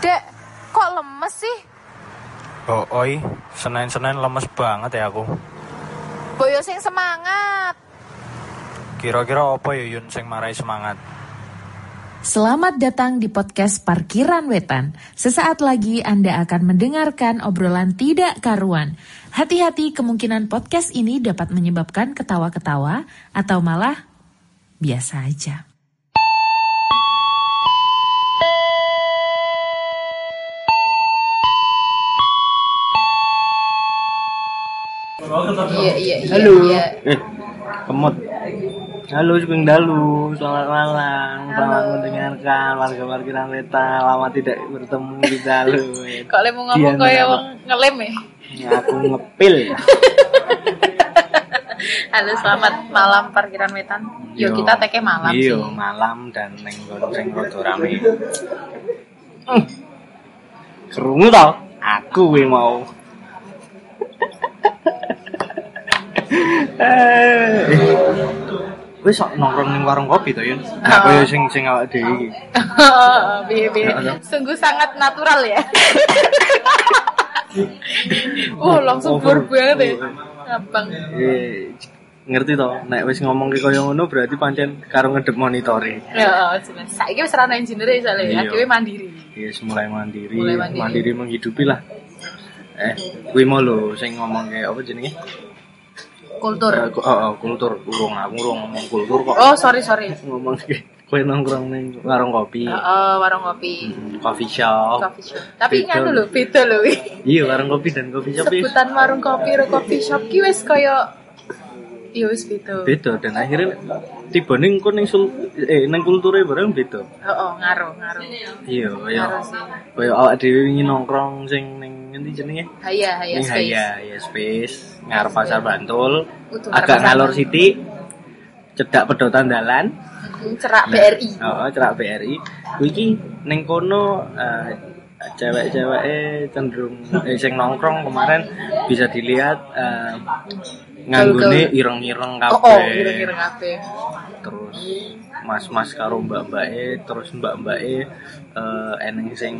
Dek, kok lemes sih? Oh, oi, Senin-Senin lemes banget ya aku. Boyo sing semangat. Kira-kira apa ya Yun sing marai semangat? Selamat datang di podcast Parkiran Wetan. Sesaat lagi Anda akan mendengarkan obrolan tidak karuan. Hati-hati kemungkinan podcast ini dapat menyebabkan ketawa-ketawa atau malah biasa aja. Iya, iya, iya. Halo. iya. Eh, kemot. Halo, Sugeng Dalu. Selamat malam. Selamat mendengarkan warga parkiran Weta. Lama tidak bertemu di Dalu. Kok lemu ngomong kayak wong ngelem ya? Ya, aku ngepil. Halo, selamat malam parkiran wetan. Yo, kita teke malam Iya, sih. malam dan neng gonceng rada rame. Hmm. Kerungu tau? Aku we mau. Eh. Wis sok nongkrong ning warung kopi to, Yun. Nah, Oh. kaya sing sing awak dhewe iki. Biye. Ya, ada. Sungguh sangat natural ya. oh, langsung bor banget ya. Abang. Eh, ngerti to, nek wis ngomong kaya ngono berarti pancen karo ngedep monitore. Ya, jelas. Saiki wis ora engineer soalnya ya, Iya. dhewe mandiri. Yes, mulai mandiri, Mulai mandiri. menghidupi lah. Eh, kuwi mau lho sing ngomong kayak apa jenenge? Kultur. Ku- oh, oh, kultur, urung aku urung ngomong kultur kok. Oh, sorry, sorry. Ngomong kowe nongkrong ning warung kopi. Heeh, warung kopi. Hmm, coffee shop. Coffee shop. Tapi lho. lho, beda lho. Iya, warung kopi dan coffee shop Sebutan warung kopi ro coffee shop ki wis kaya ya wis beda. beda dan akhirnya tiba ning kok ning sul eh ning kulture bareng beda. Heeh, ngaruh, ngaruh. Iya, sih. kaya awak dhewe wingi nongkrong sing ning ngendi jenenge? Haya, haya space. Haya, ya space, ngarep pasar Bantul. Agak ngalor sithik. Cedak pedotan dalan. Mm, Cerak BRI. Oh, cerak BRI. Kuwi ning kono eh, cewek-cewek cenderung eh, sing nongkrong kemarin bisa dilihat eh, nganggone ireng-ireng Oh, kabeh. oh, kira-kira kabeh. Terus mas-mas karo mbak-mbake, terus mbak-mbake eh eneng sing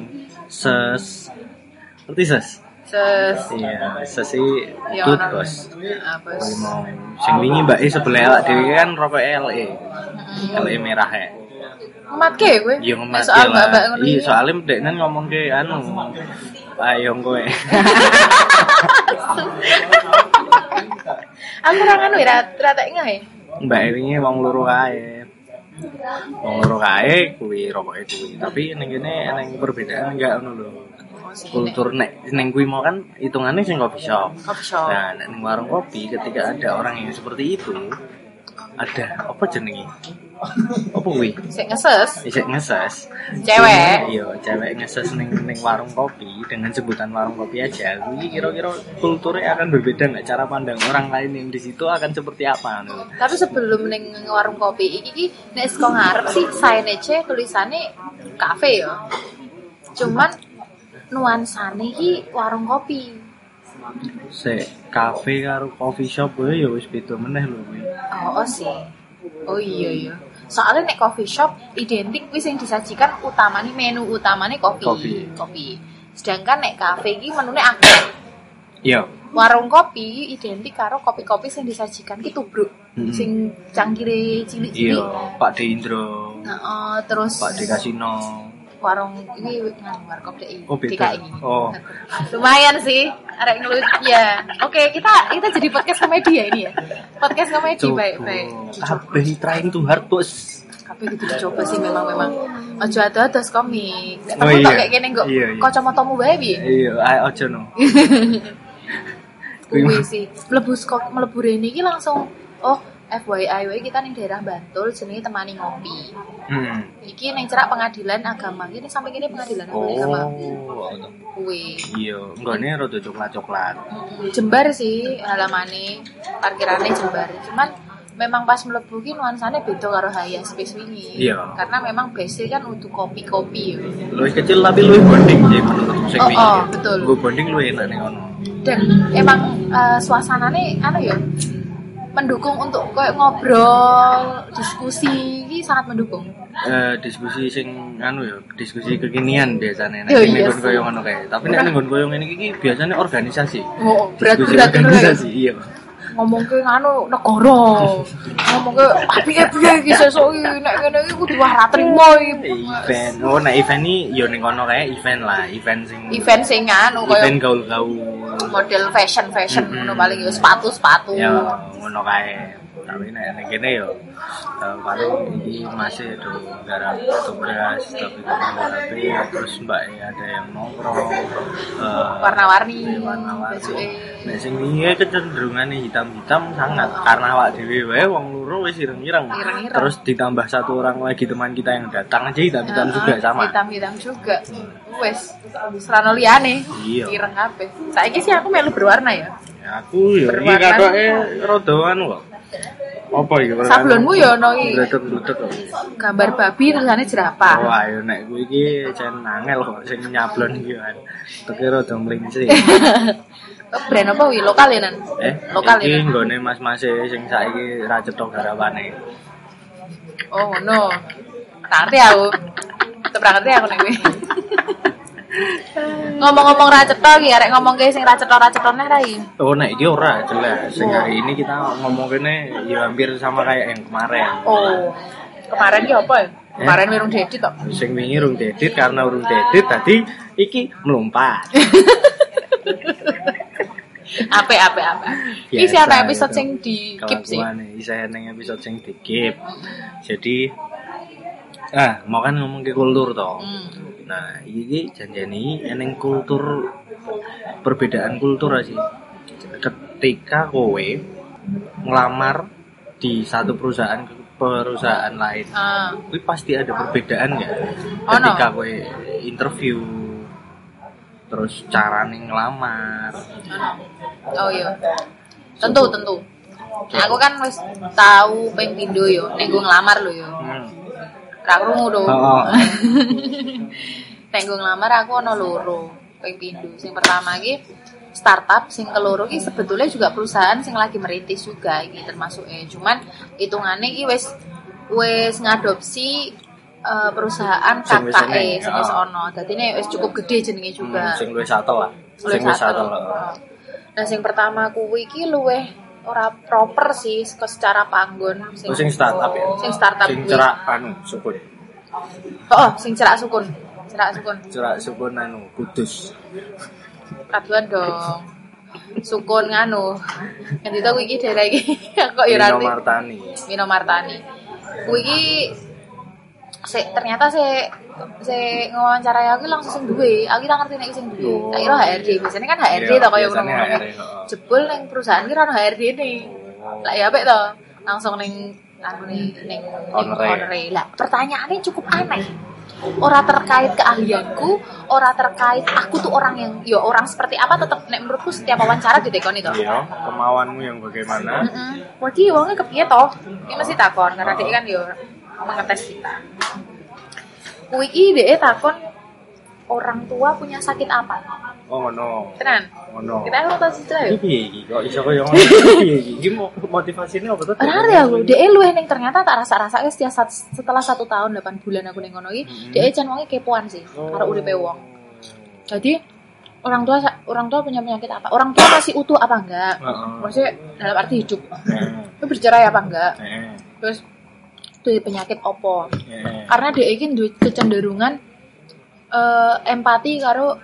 ses ngerti ses? Ses Iya, sesi Ya, tut bos. sih? mau sing wingi mbake sebelah awak dhewe kan rokok LE. LE merah ya. Ngematke kowe. Iya Nek ngemas soal mbak-mbak ngono Iya soalnya deknen ngomong ke anu ayo kowe. Aku ora nganu ya, ora tak ngeh. Mbak wingi wong loro kae. Wong loro kae kuwi rokoke kuwi. Tapi ning kene eneng perbedaan enggak ngono lho. Kultur nek ning kuwi mau kan hitungannya sing coffee shop. Coffee shop. Nah, nek ning warung kopi ketika ada orang yang seperti itu ada apa jenenge? Apa kuwi? Sik ngeses. Isek ngeses. Cewek. Iya, cewek ngeses ning ning warung kopi dengan sebutan warung kopi aja. Kuwi kira-kira kulturnya akan berbeda nggak cara pandang orang lain yang di situ akan seperti apa. Tapi sebelum ning warung kopi iki ki nek saka ngarep sih signage tulisane kafe ya. Cuman nuansane iki warung kopi. Sek kafe karo coffee shop ya wis beda meneh lho kuwi. Oh, oh sih. Oh iya iya. Soalnya nek coffee shop identik wis yang disajikan utamanya menu utamanya kopi. Kopi. Kopi. Sedangkan nek kafe iki menune akeh. Iya. Warung kopi identik karo kopi-kopi sing disajikan ki tubruk. Mm-mm. Sing cangkire cilik-cilik. Iya, Pak De Indro, Heeh, terus Pak De Kasino. Warung ini nganu warkop DI. Oh, beda. DKI. Oh. Lumayan sih, arek ngelut ya. Oke, kita kita jadi podcast komedi ya ini ya. Podcast komedi baik-baik. Kabeh trying to hard bos. Tapi gitu dicoba sih memang memang ojo ados komik. Nek Oh, iya. kayak gini kok Iya, iya. kacamatamu bae piye? Iya, ayo aja no. Kuwi sih. Mlebu kok mlebu rene iki langsung oh FYI wae kita ning daerah Bantul jenenge temani ngopi. Hmm. Iki ning cerak pengadilan agama. Ini sampai kini pengadilan agama. Oh, Kuwi. iya, enggakne rada coklat-coklat. Jembar sih halamane parkirannya Jembar. Cuman memang pas mlebu ki nuansane beda karo Haya Space wingi. Iya. Karena memang base kan untuk kopi-kopi ya. Luwih kecil tapi luwih bonding sih menurutku sing Oh, wingi. oh, betul. Gue bonding luwih enak ning ono. Dan emang eh, suasanane anu ya mendukung untuk kayak ngobrol, diskusi, ini sangat mendukung. Eh, diskusi sing anu ya, diskusi kekinian biasanya nek sing iya nggon koyo ngono kae. Tapi nek nggon koyo ngene iki biasanya organisasi. Oh, Diskusi berat-berat ngono ya. organisasi, iya. Ngomong ke nganu negara ngomong ke api piye iki sesuk iki nek ngene iki kudu ora trimo iki Event. Oh, nek event iki yo ning kono kae event lah, event sing event sing event koyo gaul-gaul. model fashion fashion ngono paling yo sepatu-sepatu Ya, ngono kae. Tapi nek ning kene yo eh, paling iki masih do garap tugas tapi tapi terus mbak ada yang nongkrong eh, warna-warni warna-warni. Nek sing wingi kecenderungannya hitam-hitam sangat karena awak dhewe wae wong loro wis ireng-ireng. Terus ditambah satu orang lagi teman kita yang datang aja hitam-hitam juga sama. hitam-hitam juga wes serana liyane Iya. ireng kabeh saiki sih aku melu berwarna ya Ya, aku yo iki Berwarna. katoke rada anu kok. Apa iki? sablonmu ya ono iki Bledek-bledek kok. gambar babi tulisannya jerapah Oh, ayo nek kuwi iki jan angel kok sing nyablon iki kan. Teke rada mlingsih. brand apa wi lokal ya nan Eh, Lokal iki ya, Nan? nggone mas-mas sing saiki ra cetha garawane. oh no tak ngerti aku tetep ngerti aku nek kuwi ngomong-ngomong ra cetha arek ngomong ke sing ra cetha ra cetha neh rai Oh, nek iki ora jelas. Sing hari ini kita ngomong kene ya hampir sama kayak yang kemarin. oh kemarin ki apa ya kemarin wirung dedit kok Sing wingi urung dedit karena urung dedit tadi iki melompat. ape ape ape Biasa, ana episode sing di keep sih isih neng episode sing di keep. Jadi ah, mau kan ngomong ke kultur toh. hmm. Nah, iki janjani eneng kultur perbedaan kultur aja. Ketika kowe ngelamar di satu perusahaan ke perusahaan lain, kuwi pasti ada perbedaan nggak? Ono. Ketika kowe interview terus cara ngelamar. ono oh iya tentu tentu Nah, aku kan wis tahu ping pindho yo ning gue ngelamar lho yo Hmm. Ra krungu Oh, oh. nek gue ngelamar aku ono loro ping pindho sing pertama iki startup sing keloro iki sebetulnya juga perusahaan sing lagi merintis juga iki termasuk eh cuman hitungane iki wis wis ngadopsi eh, perusahaan KKE sing wis ya. ono dadine wis cukup gede jenenge juga Hmm, sing luwih satel lah. Sing satel. satel. Nah, sing pertama kuwi iki luwih ora proper sih ke secara panggon Oh, sing startup ya. Sing startup Sing cerak anu sukun. Oh, sing cerak sukun. Cerak sukun. Cerak sukun anu Kudus. Kaduan dong. Sukun. Kan itu kuwi iki daerah iki kok ya nanti. Martani. Mino Martani. Kuwi iki se, ternyata se se ngawancarai aku langsung sing duwe. Aku tak ngerti nek sing duwe. Oh. Tak kira HRD. Biasanya kan HRD Iya, to kaya ngono. Heeh. Jebul ning perusahaan ki ono HRD ne. Lah ya apik to. Langsung ning anu ning ning honore. Lah pertanyaannya cukup aneh. Ora terkait keahlianku, ora terkait aku tuh orang yang ya orang seperti apa tetep nek menurutku setiap wawancara ditekoni to. Iya, kemauanmu yang bagaimana? Heeh. Wadi wongnya kepiye toh? Ini mesti takon karena dia kan yo mengetes kita. Kuwi iki dhek takon orang tua punya sakit apa? Oh, ngono. Tenan. Ngono. Kita harus tahu cerita Iki yo. piye iki? Kok iso koyo ngono? Piye iki? Iki apa tuh? Ora ya aku, dhek luwih ning ternyata tak rasa-rasa setiap setelah satu tahun 8 bulan aku ning kono iki, dhek jan wonge kepoan sih karo uripe wong. Jadi orang tua orang tua punya penyakit apa? Orang tua masih utuh apa enggak? Heeh. Maksudnya dalam arti hidup. Heeh. Itu bercerai apa enggak? Heeh. Terus tuh penyakit opo? Heeh. karena dia ini duwe kecenderungan eh, empati karo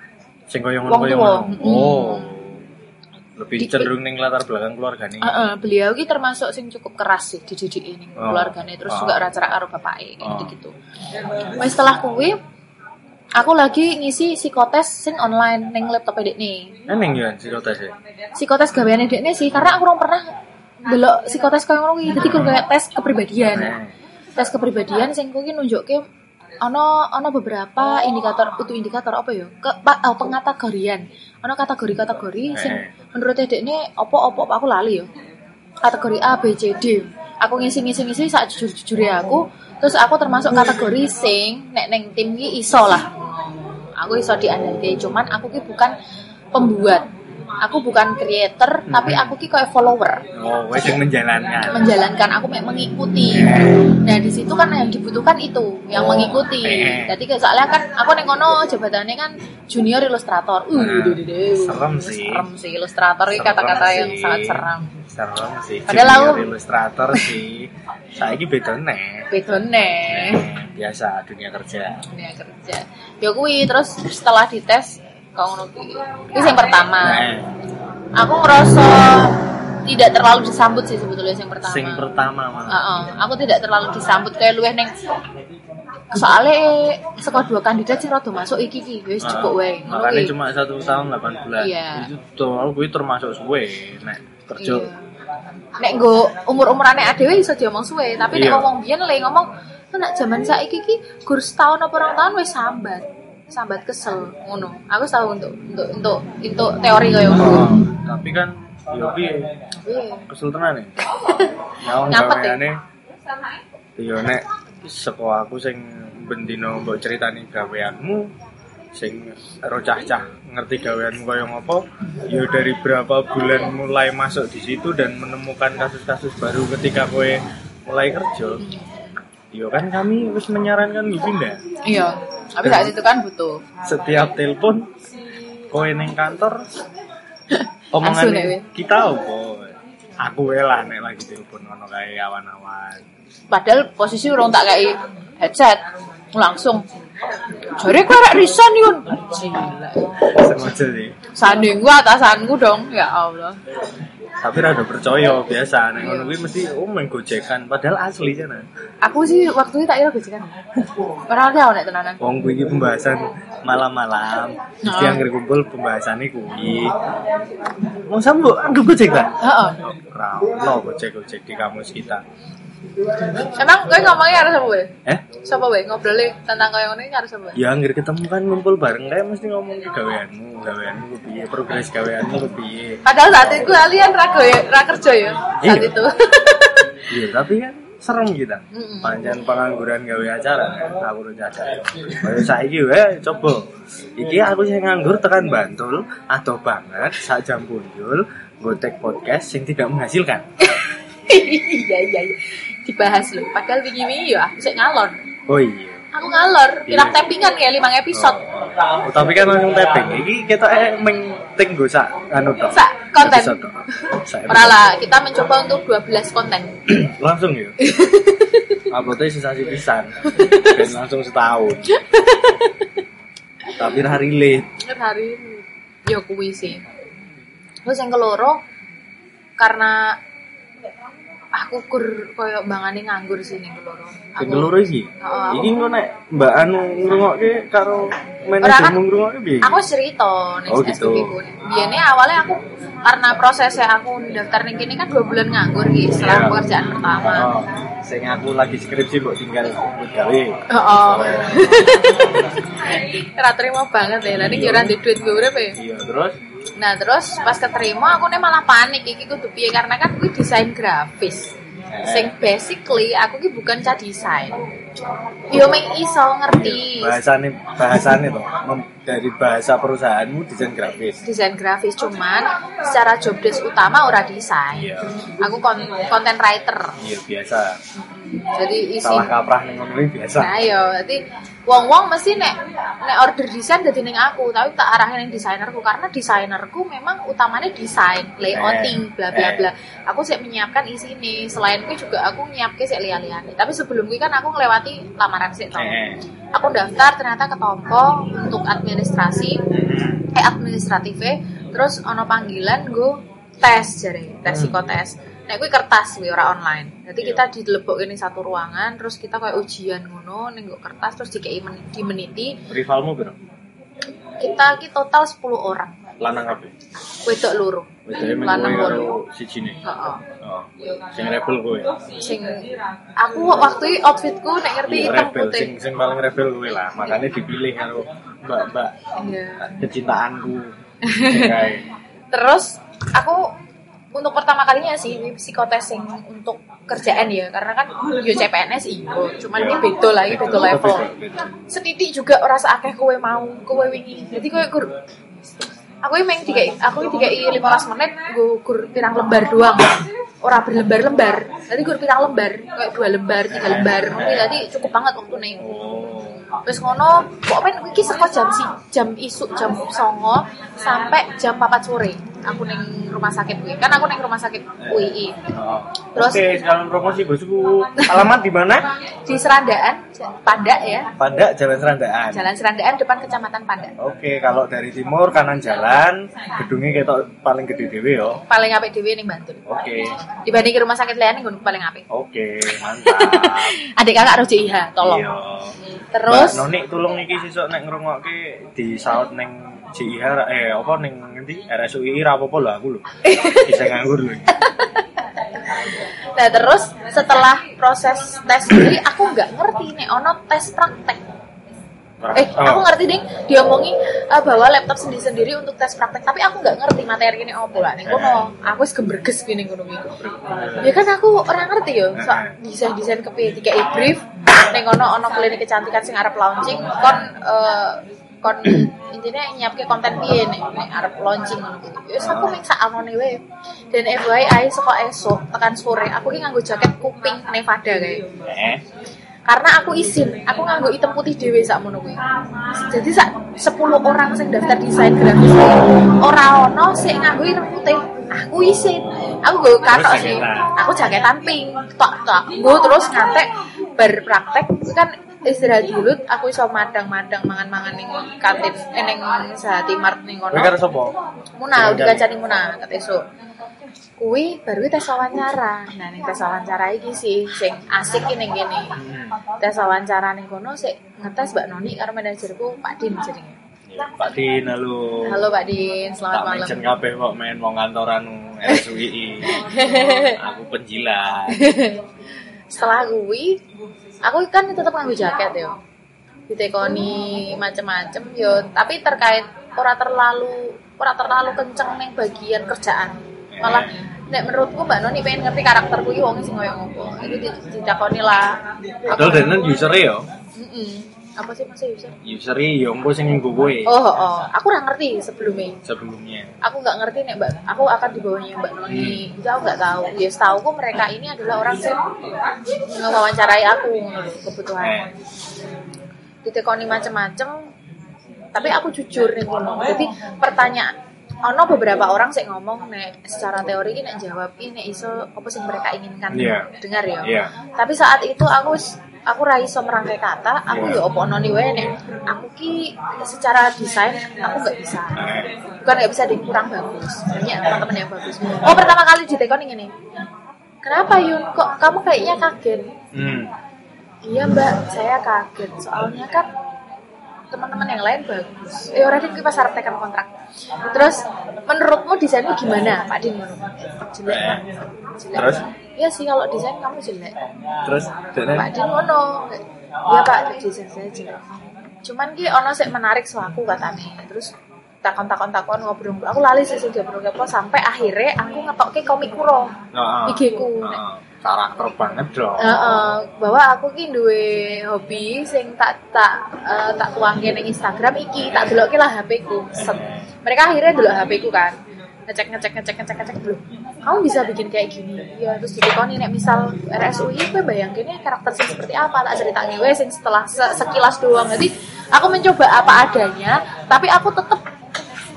Sing Wong ngono. Oh. Lebih cenderung ning latar belakang keluarga nih. eh, eh, beliau ini termasuk sing cukup keras sih dididik ini Oh. keluarganya terus Oh. juga racara karo kayak Oh. gitu Wes setelah kuwi aku lagi ngisi psikotes sing online ning laptop dek nih Eneng yo psikotes ya. psikotes gaweane dek nih sih karena aku belum pernah delok psikotes kayak ngono kuwi dadi kayak tes kepribadian Heeh. Tes kepribadian sing kuwi nunjukke ono ono beberapa indikator utuh indikator apa ya? Ke oh, pengategorian ono kategori-kategori sing Eh. menurut dedek ini opo-opo aku lali ya. Kategori A B C D. Aku ngisi-ngisi-ngisi sak jujur ya aku terus aku termasuk kategori sing nek neng tim ki iso lah. Aku iso diandalke cuman aku ki bukan pembuat aku bukan creator tapi aku ki kayak follower Oh, wes yang menjalankan. menjalankan aku mek mengikuti nah di situ kan yang dibutuhkan itu yang Oh, mengikuti eh. jadi kayak soalnya kan aku neng kono jabatannya kan junior ilustrator uh Nah, duh, duh, duh. serem sih. serem sih ilustrator ini kata-kata yang sangat seram Serem sih. Padahal aku- ilustrator sih. Saiki beda nih. bedone Biasa dunia kerja. dunia kerja ya kui terus setelah dites kau ngono itu yang pertama Nah, aku ngerasa tidak terlalu disambut sih sebetulnya yang pertama sing pertama malah. Heeh, aku tidak terlalu disambut kayak luweh neng soalnya sekolah dua kandidat sih rada masuk iki iki wis cukup wae Makanya cuma satu tahun 8 bulan. Iya. Itu tuh aku termasuk suwe nek kerja. Iya. nek nggo umur-umurane adewe iso diomong suwe tapi nek Iya. ngomong biyen le ngomong nek jaman saiki iki gur setahun apa orang tahun wis sambat sambat kesel ngono aku tahu untuk untuk untuk untuk teori kayak ngono Oh, tapi kan yo piye Iya. kesel tenan ya. Nyawang Ngapet ya? Yo nek sekolah aku sing bendino mbok critani gaweanmu sing ero cah-cah ngerti gaweanmu kaya ngopo yo dari berapa bulan mulai masuk di situ dan menemukan kasus-kasus baru ketika kowe mulai kerja yo kan kami wis menyarankan gue pindah iya tapi saat itu kan butuh. Setiap telepon kowe neng kantor omongan weh. kita opo aku lah nek lagi telepon ngono kae awan-awan. Padahal posisi urung tak kayak headset langsung jare kowe rek resign yun. Sengaja sih. Sanding gua atasanku dong ya Allah. Tapi rada percaya biasa. Nek ngono kuwi mesti oh main gojekan. Padahal asli sana aku sih waktu itu tak kira gojekan. Orang tahu nek tenanan. Wong kuwi pembahasan malam-malam. Mesti Oh. anggere kumpul pembahasannya kuwi. Mau sambo anggap gojek ta heeh. Ora ono gojek-gojek di kamus kita emang kowe ngomongnya harus apa wae eh? Siapa wae ngobrolnya tentang kayak ngono ini harus apa? Ya anggere ketemu kan ngumpul bareng. Kayak mesti ngomong ke gaweanmu gaweanmu piye progres gaweanmu ku piye. Padahal saat itu kalian rago ya ra kerja ya saat Iya. itu. Iya tapi kan serem kita Mm-mm. pancen pengangguran gawe acara kan aku udah nyadar kaya saiki wae coba. Iki aku sing nganggur tekan Bantul atau banget sak jam punjul gotek podcast sing tidak menghasilkan. Iya iya iya dibahas loh padahal wingi-wingi ya aku sik ngalor. Oh iya. Aku ngalor pirang Iya. tappingan kayak lima episode. Oh, tapi kan langsung tapping. Iki kita eh meng tinggo sak anu tok. Sak konten. Kita mencoba untuk 12 konten. langsung ya? Uploadnya sensasi pisan? Dan langsung setahun. Tapi hari late. Hari ini. Yo kuwi sih. Terus yang keloro karena aku kur koyo bangane nganggur sih ning keloro. Sing keloro iki. Heeh. Iki engko nek Mbak Anu ngrungokke karo Ora manajermu ngrungokke piye? Aku cerita nih Oh, gitu. SPP ku. Biasanya awalnya aku karena prosesnya aku daftar ning kene kan dua bulan nganggur gitu setelah Iya. pekerjaan pertama. Oh, sing aku lagi skripsi kok tinggal gawe. Oh. Ora terima banget ya. Lah iki ora ndek duit gue berapa ya? Iya, terus Nah terus pas keterima aku nih malah panik iki kudu piye karena kan gue desain grafis. Sing basically aku ki bukan cah desain. Yo meng iso ngerti bahasane bahasane to dari bahasa perusahaanmu desain grafis. desain grafis cuman secara job desk utama ora desain. Iya. Aku kon- content writer. Iya, biasa. Jadi isi Salah kaprah ning ngono biasa. Nah, yo, jadi wong-wong mesti nek nek order desain dadi ning aku, tapi tak arahin ning desainerku karena desainerku memang utamanya desain, layouting, bla bla Eh. bla. Aku sih menyiapkan isi ini. Selain itu juga aku nyiapke sih liya-liyane. Tapi sebelum kuwi kan aku ngelewati lamaran sih. Eh. Aku daftar ternyata ketompo untuk administrasi, eh administratifnya, terus ono panggilan gue tes jare, tes psikotes. Nek kuwi kertas kuwi ora online. Jadi Iya. kita dilebok ini satu ruangan, terus kita kayak ujian ngono ning kertas terus dikei men- di meniti. Rivalmu bro? Kita ki total 10 orang. Lanang apa? Wedok loro. Men Lanang loro. siji ne. Heeh. Oh. Sing rebel kowe. Sing aku waktu itu outfitku nek ngerti Iya, hitam rebel putih. sing sing paling rebel kowe lah. Makanya dipilih karo mbak-mbak Iya. kecintaanku. Terus aku untuk pertama kalinya sih psikotesting untuk kerjaan ya karena kan yo CPNS iyo cuman ini beda lagi beda level. setitik juga rasa akeh kowe mau kowe wingi. Jadi kowe kur aku emang tiga aku tiga lima belas menit gugur pirang lembar doang. Ora berlembar-lembar. Tadi gue pirang lembar kayak dua lembar tiga lembar. Tadi cukup banget waktu Oh. Terus ngono, pokoknya iki saka jam si jam isuk jam songo sampai jam 4 sore. Aku neng rumah sakit kuwi. Kan aku neng rumah sakit UII. Oh. Terus- Oke, sekalian promosi bosku. Alamat di mana? Di Serandaan, Pandak ya. Pada Jalan Serandaan. Jalan Serandaan depan Kecamatan Pandak. Oke, kalau dari timur kanan jalan, gedungnya ketok paling gede dhewe yo. Paling apik dhewe ning Bantul. Oke. Dibanding rumah sakit liane gunung paling apik. Oke, mantap. Adik kakak harus JIH, tolong. Iya. Terus Mbak Noni tolong niki sesuk nek ngrungokke di saut ning JIH eh apa ning ngendi RSUI ra apa-apa lho aku lho. Bisa nganggur lho. Nah terus setelah proses tes sendiri aku nggak ngerti nih ono tes praktek. Eh Oh. aku ngerti ding dia ngomongi eh, bawa laptop sendiri sendiri untuk tes praktek tapi aku nggak ngerti materi ini apa lah nih kono aku wis gemberges gini ngono. Ya kan aku orang ngerti yo so, desain desain kepiye tiga e brief ning ono ono klinik kecantikan sing arep launching kon eh, kon intinya nyiapke konten piye nih nek arep launching ngono gitu. Wis aku ming sak amone wae. Dan FYI saka esuk tekan sore aku ki nganggo jaket kuping Nevada kayak Eh. Karena aku izin. Aku nganggo hitam putih dewe sak mono kuwi. Jadi sak 10 orang sing daftar desain grafis ora ono sing nganggo hitam putih. Aku izin. Aku gue katok sih. aku jaketan pink tok tok. Gue terus ngantek berpraktek kan istirahat dulu aku iso madang-madang mangan-mangan ning kantin eh ning Sehati Mart ning kono. Kowe karo sapa? Muna, dikacani Muna, kat esuk. Kuwi baru tes wawancara. Nah, ning tes wawancara iki sih sing asik ki ning kene. Tes wawancara ning kono sik ngetes Mbak Noni karo manajerku Pak Din jenenge. Ya, Pak Din, halo. Halo Pak Din, selamat Tak malam. mention kabeh kok main wong kantoranu RSUI. Aku penjilat. Setelah kuwi aku kan tetep nganggo jaket yo. Ditekoni macem-macem yo, tapi terkait ora terlalu ora terlalu kenceng ning bagian kerjaan. Malah nek menurutku Mbak Noni pengen ngerti karakterku iki wong sing koyo ngopo. Itu di- ditakoni lah. Padahal dene user yo. Mm-mm. Apa sih Mas user? User yo engko sing nggo kowe Oh, oh, aku ora ngerti sebelumnya. sebelumnya. Aku nggak ngerti nek Mbak, aku akan di bawahnya Mbak Noni. Itu aku nggak tahu. Ya setahuku mereka ini adalah orang sing ngewawancarai aku kebutuhan. Eh. Ditekoni macem-macem. Tapi aku jujur nih. Jadi pertanyaan ono beberapa orang sih ngomong nek secara teori ini nek jawab ini iso apa sih mereka inginkan Iya. dengar ya. Iya. Tapi saat itu aku aku ra iso merangkai kata, aku Iya. ya opo noni wae nek aku ki secara desain aku nggak bisa. Bukan nggak bisa di kurang bagus. Banyak teman-teman yang bagus. Oh, pertama kali ditekon ini. Kenapa Yun? Kok kamu kayaknya kaget? Hmm. Iya mbak, saya kaget. Soalnya kan teman-teman yang lain bagus. Eh orang ini pas tekan kontrak. Terus menurutmu desainmu gimana, Pak Din? Jelek. Eh. Jelek. Terus? Iya sih kalau desain kamu jelek. Terus dene Pak Din ngono. Iya Pak, desain saya jelek. Cuman ki ono sik menarik soalku katanya. Terus takon-takon takon ngobrol aku lali sih sing ngobrol apa sampai akhirnya aku ngetokke komik kuro Heeh. IG ku Heeh. Karakter banget dong. Heeh, bahwa aku ki duwe hobi sing tak tak eh, tak tuangke ning Instagram iki, tak delokke lah HP ku. Set. Mereka akhirnya delok HP ku kan. Ngecek ngecek ngecek ngecek ngecek dulu. Kamu bisa bikin kayak gini. Iya, terus ditekoni nek misal RSUI kowe bayangkene karakter sing seperti apa tak ceritake wae sing setelah se- sekilas doang. Jadi aku mencoba apa adanya, tapi aku tetep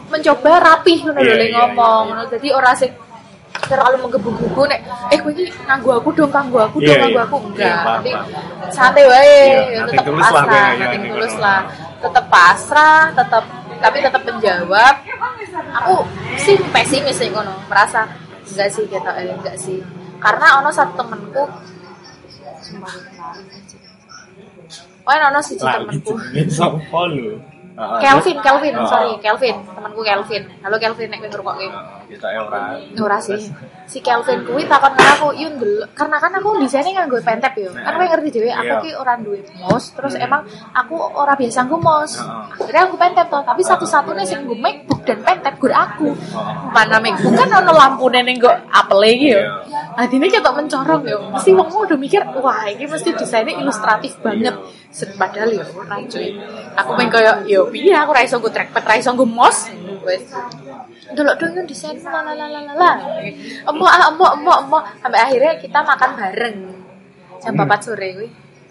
mencoba rapih ngono lho Iya, iya, ngomong. iya. ngono. Jadi ora sing terlalu menggebu-gebu nek eh kowe iki nganggo aku dong, nganggo aku Iya, dong, nganggo iya. aku Iya, enggak. paham, Nanti santai wae, Iya, ya, tetap pasrah, nothing gitu. tulus lah. Tetap pasrah, tetap tapi tetap menjawab. Aku sih pesimis sih kono, merasa enggak sih gitu, eh, enggak sih. Karena ono satu temenku Oh, ono Lali temenku. jenenge sapa lho? Heeh. Kelvin, Kelvin, Heeh. sorry, Kelvin, temanku Kelvin. Halo Kelvin, nek kowe ngrungokke. Heeh, Kita ya ora. Ora sih. Si Kelvin kuwi takon karo aku, "Yun, delok." karena kan aku desainnya nganggo pentep yo. Kan kowe ngerti dhewe, aku Iya. ki ora duwe mouse, terus Hmm. emang aku ora biasa nggo. Heeh. Akhirnya aku pentep toh, tapi satu-satunya sing nggo MacBook dan pentep gur aku. Mana MacBook kan ono lampune ning nggo Apple iki yo. Iya. Adine ketok mencorong yo. Mesti wong udah mikir, wah ini mesti desainnya ilustratif banget. Padahal yo ora cuy. Aku pengen koyo yo piye aku ra iso nggo trackpad, ra iso nggo mouse. wes. Delok dong yuk desain la la la la la ah, embo embo embo sampai akhirnya kita makan bareng. Jam Hmm. 4 sore kuwi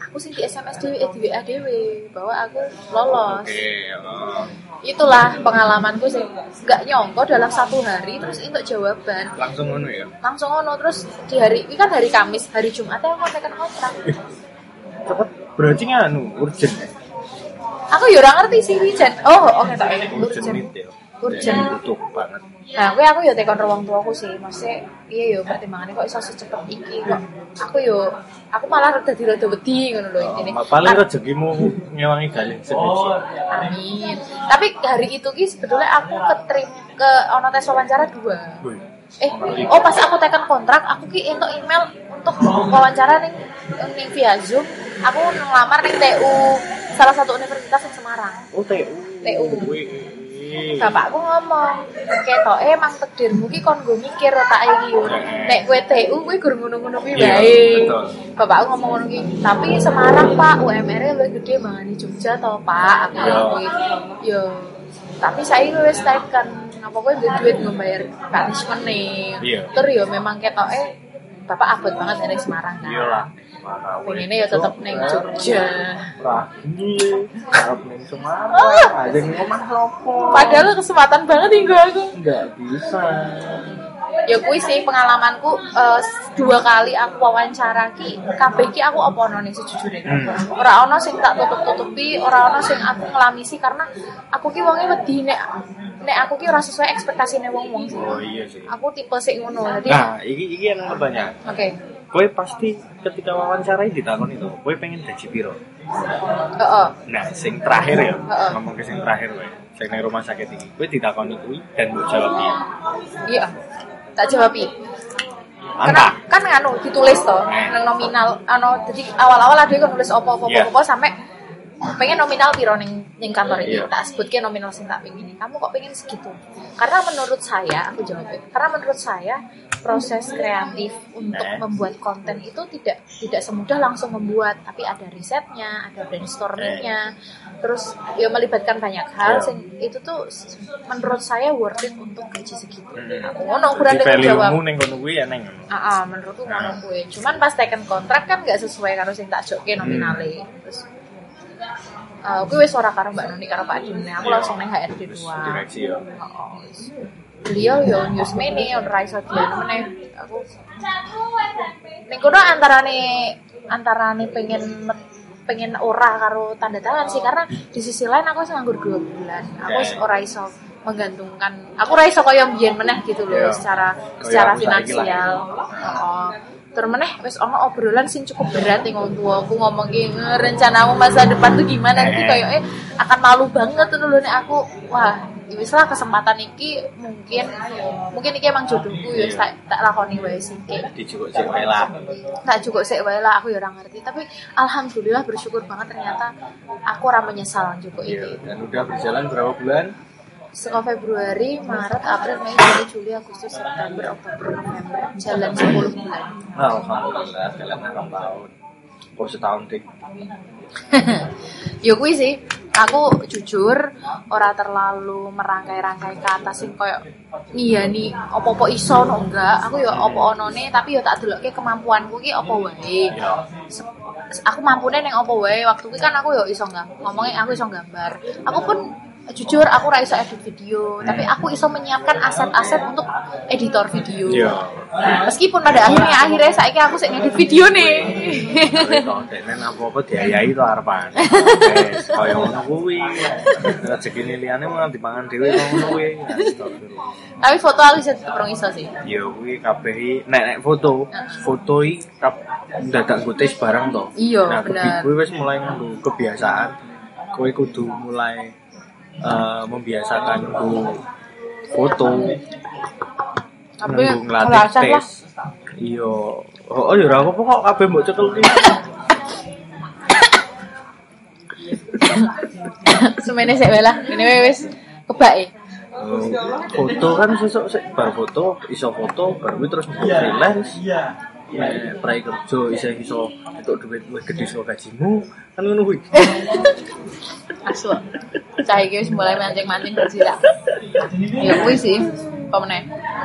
aku sih di SMS dewe eh di WA dewe bahwa aku lolos. Itulah pengalamanku sih. Nggak nyongko dalam satu hari terus untuk jawaban. Langsung ngono ya. langsung ngono terus di hari ini kan hari Kamis hari Jumat aku kontekan kontrak Cepet. Berarti anu urgent. Ya. aku ya ora ngerti sih Wijan oh oke tak. Urgent urgent. Ya. Urgent. Ya, butuh banget. nah gue aku ya tekan ruang tuaku sih. Maksudnya iya yo pertimbangannya kok iso secepat iki. Kok aku yo aku malah dadi rada wedi ngono lho intine Oh, paling Kan- rezekimu ngewangi galih skripsi. amin. Tapi hari itu ki sebetulnya aku keterim ke ono tes wawancara dua. Eh oh pas aku tekan kontrak aku ki entuk email untuk wawancara ning ning via zoom aku ngelamar ning TU salah satu universitas di Semarang Oh, TU. TU. Bapakku ngomong ketok eh emang takdirmu ki kon gue mikir otak iki yo nek kowe TU kowe gur ngono-ngono kuwi Iya, bae betul. bapakku ngomong ngono ki tapi Semarang Pak UMR -nya lebih gede mangani Jogja to Pak aku Iya. kuwi yo tapi saya wis tekan apa kowe duwe duit ngembayar punishment nih Iya. tur yo memang ketok eh bapak abot banget dari Semarang kan Iyalah. Pengennya ya tetep ning Jogja harap ning Semarang. Ada yang ngomong padahal kesempatan banget tinggal aku Enggak bisa. ya kuwi sih pengalamanku eh, dua kali aku wawancara ki kabeh ki aku apa ono nih sejujurnya Hmm. ora ono sing tak tutup-tutupi ora ono sing aku ngelamisi karena aku ki wonge wedi nek nek aku ki ora sesuai ekspektasine wong-wong sih Oh iya sih. aku tipe sing ngono jadi Nah, iki iki yang banyak. oke Kowe pasti ketika wawancarai ditakon itu, kowe pengen gaji piro? heeh Nah, sing terakhir ya, Heeh. ngomong ke sing terakhir kowe. Sing nang rumah sakit iki, kowe ditakoni kuwi dan mbok jawab iya. iya tak jawab Angka. kan nganu ditulis toh nang nominal ano jadi awal-awal ada yang nulis opo-opo opo sampai pengen nominal piro ning ning kantor ini Iya. tak sebutke nominal sing tak pengen kamu kok pengen segitu karena menurut saya aku jawab karena menurut saya proses kreatif untuk Eh. membuat konten itu tidak tidak semudah langsung membuat tapi ada risetnya ada brainstormingnya terus ya melibatkan banyak hal Iya. sing itu tuh menurut saya worth it untuk gaji segitu Hmm. aku ngono ukuran dengan jawab kono kuwi ya ning. Ah, menurutku ngono kuwi. Cuman pas teken kontrak kan gak sesuai karo sing tak jokke nominale. Terus eh kuwi wis ora karo Mbak Nuni karo Pak Dine. Aku langsung ning HRD Terus 2. direksi ya. Heeh. Beliau yo news mene ora iso dianu meneh. Aku ning kono antarane antarane pengen pengen ora karo tanda tangan sih karena di sisi lain aku wis nganggur 2 bulan. Aku wis Ya. ora iso menggantungkan aku ora iso kaya mbiyen meneh gitu loh Ya. secara secara lah. finansial. Heeh. Terus meneh wis ono obrolan sing cukup berat ning wong tuaku ngomong ki rencanamu masa depan tuh gimana? Nanti kayak eh akan malu banget tuh dulu nek aku. Wah ya wis lah kesempatan iki mungkin mungkin iki emang jodohku ya tak tak lakoni wae sih. Kayak Dijukuk sik wae lah. tak cukup sih wae lah aku ya ora ngerti. Tapi alhamdulillah bersyukur banget ternyata aku ora menyesal cukup Iya, ini dan udah berjalan berapa bulan? Seka Februari, Maret, April, Mei, Juni, Juli, Agustus, September, Oktober, November jalan 10 bulan Alhamdulillah, kalian enam tahun. Oh setahun dik. ya kuwi sih aku jujur ora terlalu merangkai-rangkai kata sing koyo iya nih opo-opo iso no enggak aku ya opo onone tapi ya tak delokke kemampuanku ki opo wae Ya. Se- aku mampune ning opo wae waktu kuwi kan aku ya iso nggak ngomongnya aku iso gambar aku pun jujur aku ra iso edit video tapi aku iso menyiapkan aset-aset untuk editor video Iya. meskipun pada akhirnya akhirnya saiki aku sing edit video nih Tapi kok denen apa-apa diayai arepan. Wes kaya ngono kuwi. Rezekine liyane mah dipangan dhewe ngono kuwi. Tapi foto aku bisa tetep iso sih Ya kuwi kabeh nek nek foto, foto i kap dadak gotes barang to. Iya, Nah, bener. kuwi wis mulai nganggo kebiasaan. Kowe kudu mulai eh, membiasakan nganggo foto. Tapi lah. tes. Iya. Oh, oh ya apa-apa kok kabeh mbok cekel semene sik wae lah ini wae wis kebak e Eh, foto kan sesuk sik bar foto iso foto baru terus mbok freelance. Nek prai kerja iso iso entuk duit luwih gede saka gajimu kan ngono kuwi. asu cah iki wis mulai mancing-mancing berjilat Ya kuwi sih. Apa meneh?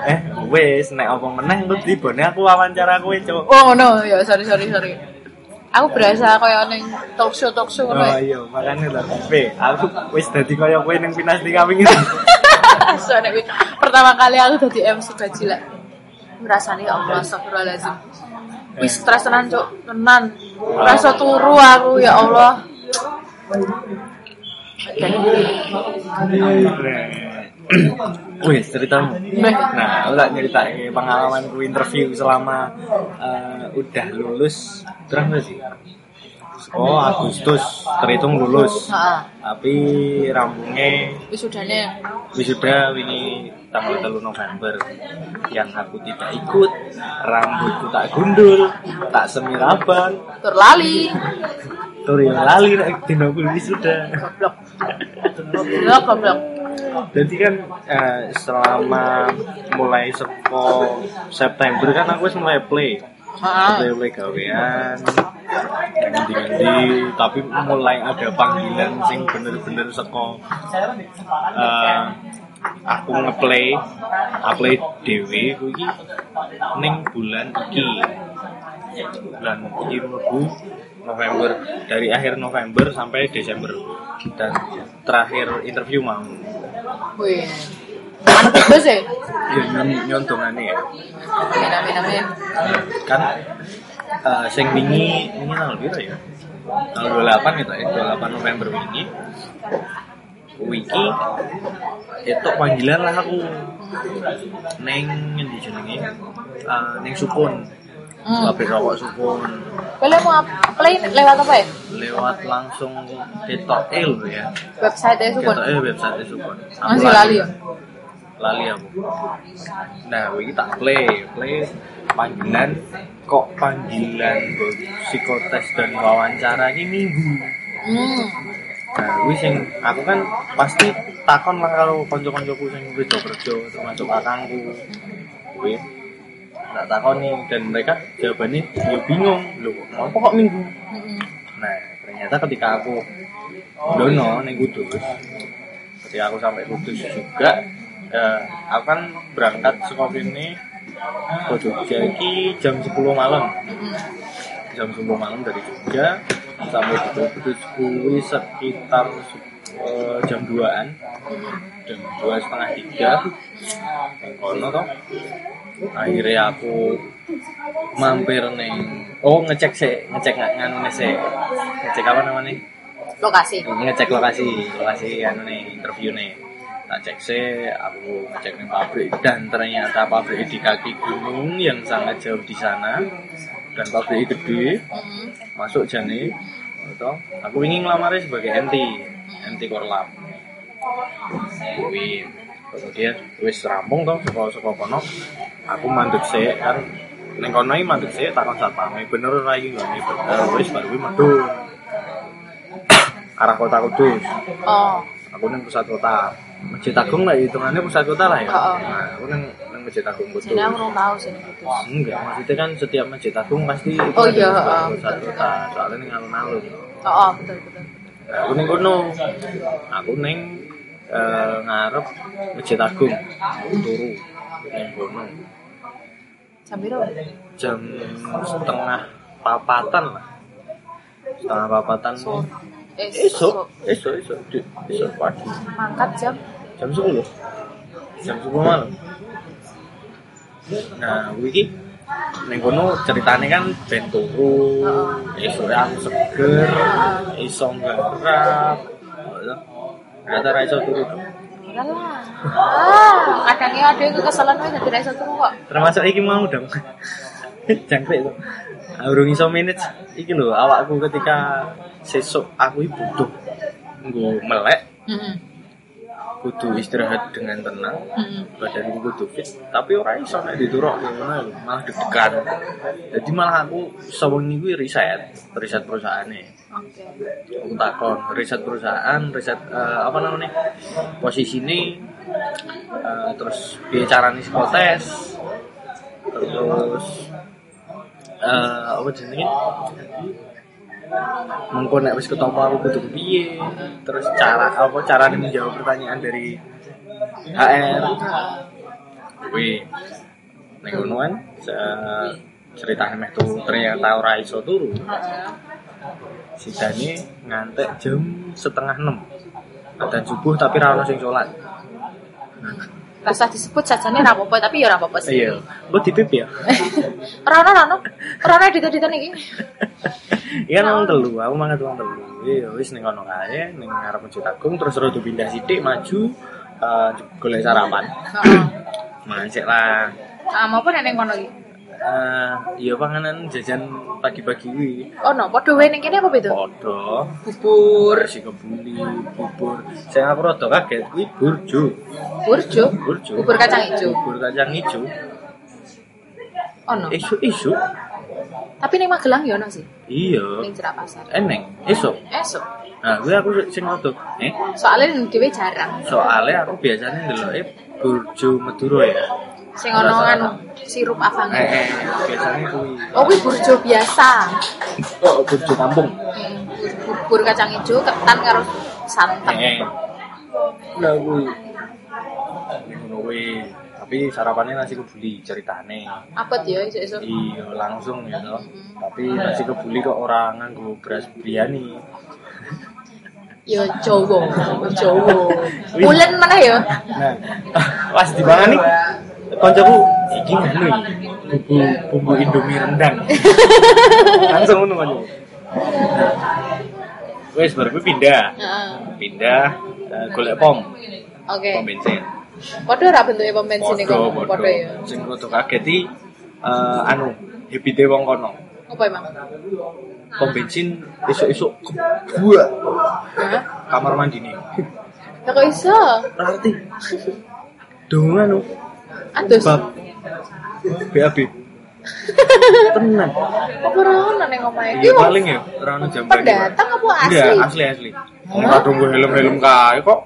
Eh, wis nek apa meneh lu dibone aku wawancara kowe, Cuk. Oh no, ya sorry sorry sorry. Aku berasa kayak neng talk show talk show Oh ngono. ya. iya, makane lho. Be, aku wis dadi kaya kowe ning Pinas di kawing itu. Soalnya kuwi pertama kali aku dadi MC bajila. Ya Allah astagfirullahalazim. Wis stres tenan cuk, tenan. Rasa turu aku ya Allah. Wih, ceritamu. Nah, aku tak nyeritain pengalamanku interview selama eh, udah lulus berapa sih? Oh, Agustus terhitung lulus. Tapi rambungnya Wisudane wisuda ini tanggal 3 November yang aku tidak ikut rambutku tak gundul tak semiraban tur lali. tur yang lali nek dino kuwi wisuda Goblok. Goblok goblok. jadi kan eh, selama mulai seko September kan aku mulai play Heeh. play gawean ganti-ganti tapi mulai ada panggilan sing bener-bener seko eh, aku ngeplay ngeplay dewe kuwi ning bulan iki bulan iki mlebu November dari akhir November sampai Desember dan terakhir interview mau Wih. Mantep bos ya. ya nyon- nyontongane ya Amin amin amin. kan eh, sing wingi wingi tanggal piro ya tanggal 28 gitu ya 28 November wingi wiki. Itu panggilan lah aku. Neng ngendi jenenge? Eh, neng Supun Hmm. pabrik rokok Supun Boleh mau apply lewat apa ya? lewat langsung ketok eh lho ya. Website Supun. ketok eh website Supun Aku Masih lali. ya? lali aku. Nah wiki tak play. Play panggilan. Kok panggilan psikotes dan wawancara ini minggu. Hmm. Nah wih sing aku kan pasti takon lah kalau konco-koncoku sing kerja kerja termasuk kakangku. Wih tak takon nih dan mereka jawabannya ya bingung. Loh kenapa kok minggu. Nah, ternyata ketika aku dono ning Kudus, ketika aku sampai Kudus juga, eh, aku kan berangkat sekolah ini ke Jogja jam 10 malam. Jam 10 malam dari Jogja sampai di Kudus kuwi sekitar eh, jam 2-an, Mm-mm. jam dua setengah tiga. Kono toh. Akhirnya aku mampir neng oh ngecek sih ngecek nganu sih ngecek apa namanya Lokasi. ngecek lokasi lokasi anu nih interview nih tak cek sih aku ngecek nih pabrik dan ternyata pabrik di kaki gunung yang sangat jauh di sana dan pabrik gede Mm-mm. masuk jane itu aku ingin ngelamarnya sebagai MT MT Korlap Wih, kemudian wis rampung toh sekolah sekolah kono. Aku mandek sih kan. Neng kono iki mandek sih takon satpam bener ora iki? Nggone bener. Wis baru kuwi medun arah kota Kudus. Oh. aku neng pusat kota. Masjid Agung lah hitungannya pusat kota lah ya. Oh, oh. nah aku neng Masjid Agung Kudus. Jadi aku belum tahu sih ini Kudus. enggak. Maksudnya kan setiap Masjid Agung pasti Oh, iya, oh, pusat betul, kota soalnya ning alun-alun. Oh, oh betul betul. Aku neng kono. Aku neng eh, ngarep Masjid Agung turu neng kono. Jam biru. jam setengah papatan lah. Setengah papatan. So, esok. So- esok esok. Di- esok pagi. Mangkat jam. jam 10 jam 10 malam nah wiki neng kono ceritanya kan ben turu esok yang seger iso nggarap ternyata ra iso turu dong. Enggak lah. Ah, kadangnya ada yang kekesalan wae dadi ra iso turu kok. termasuk iki mau dong jangkrik tuh urung iso manage iki lho awakku ketika sesuk aku butuh nggo melek Heeh. Kudu istirahat dengan tenang Heeh. badanku kudu fit tapi ora iso nek diturok malah deg-degan jadi malah aku sewengi kuwi riset riset perusahaannya Oke. aku takon riset perusahaan riset eh, apa namanya posisi ini eh, terus biaya caranya psikotes terus eh, apa jenenge mengko nek wis ketemu aku kudu piye? Terus cara apa cara menjawab pertanyaan dari HR kuwi ning ngono kan ceritane meh tuh ternyata ora iso turu. Sidane ngantek jam setengah enam. Ada subuh tapi ra ono sing sholat Rasa disebut sajane ra apa-apa tapi ya ora apa-apa sih. iya mbok dipip ya Ora ora ono. Ora ono edit-editan iki. iya nang telu aku mangan tuang telu iya wis ning kono kae ning ngarep Masjid Agung terus rada pindah sithik maju eh, golek sarapan Heeh. sik lah Ah, mau apa ning kono iki? Eh, iya panganan jajan pagi-pagi kuwi Oh no, padha wae ning kene apa beda? Podo, Bubur, si kebuli, bubur. Saya aku rada kaget kuwi burjo. burjo, Burjo. bubur kacang hijau. Bubur kacang hijau. Oh no. Isu-isu. Tapi ning Magelang ya ono sih, Iya. ning Jerak Pasar. Eneng, esok. Esok. Nah, gue aku sing rada eh Soalnya dhewe jarang. soalnya aku biasanya ndeloke burjo Madura ya. Sing ono anu sirup Eh, avange. eh, biasanya kuwi. Oh, kuwi burjo biasa. Oh, burjo kampung. Hmm, bubur kacang hijau ketan karo santan. Eh. Lah kuwi. Ngono kuwi. Tapi sarapannya nasi kebuli ceritane. Apa ya esuk-esuk? Iya langsung ya toh. Tapi nasi kebuli kok orang nganggo beras biryani. Ya Jawa, Jawa. Ulen mana ya? Nah, pas dipangan nih koncoku iki iki. Bumbu bumbu Indomie rendang. langsung ngono koncoku. Wes baru pindah. Pindah eh, golek pom, Oke. pom bensin. Padha ora bentuke pom bensin iku? Podo, podo. Ya. Sing rada kaget iki eh, anu habite wong kono. Apa emang? Pom bensin esuk-esuk kebuak Hah? kamar mandi nih. Ya kok iso? Berarti dong anu Atus. bab BAB. Tenan. Apa ora ono ning omahe? Iya paling ya ora ono jam pendatang apa asli? Enggak, asli asli. Wong kadung gue helm-helm kae kok.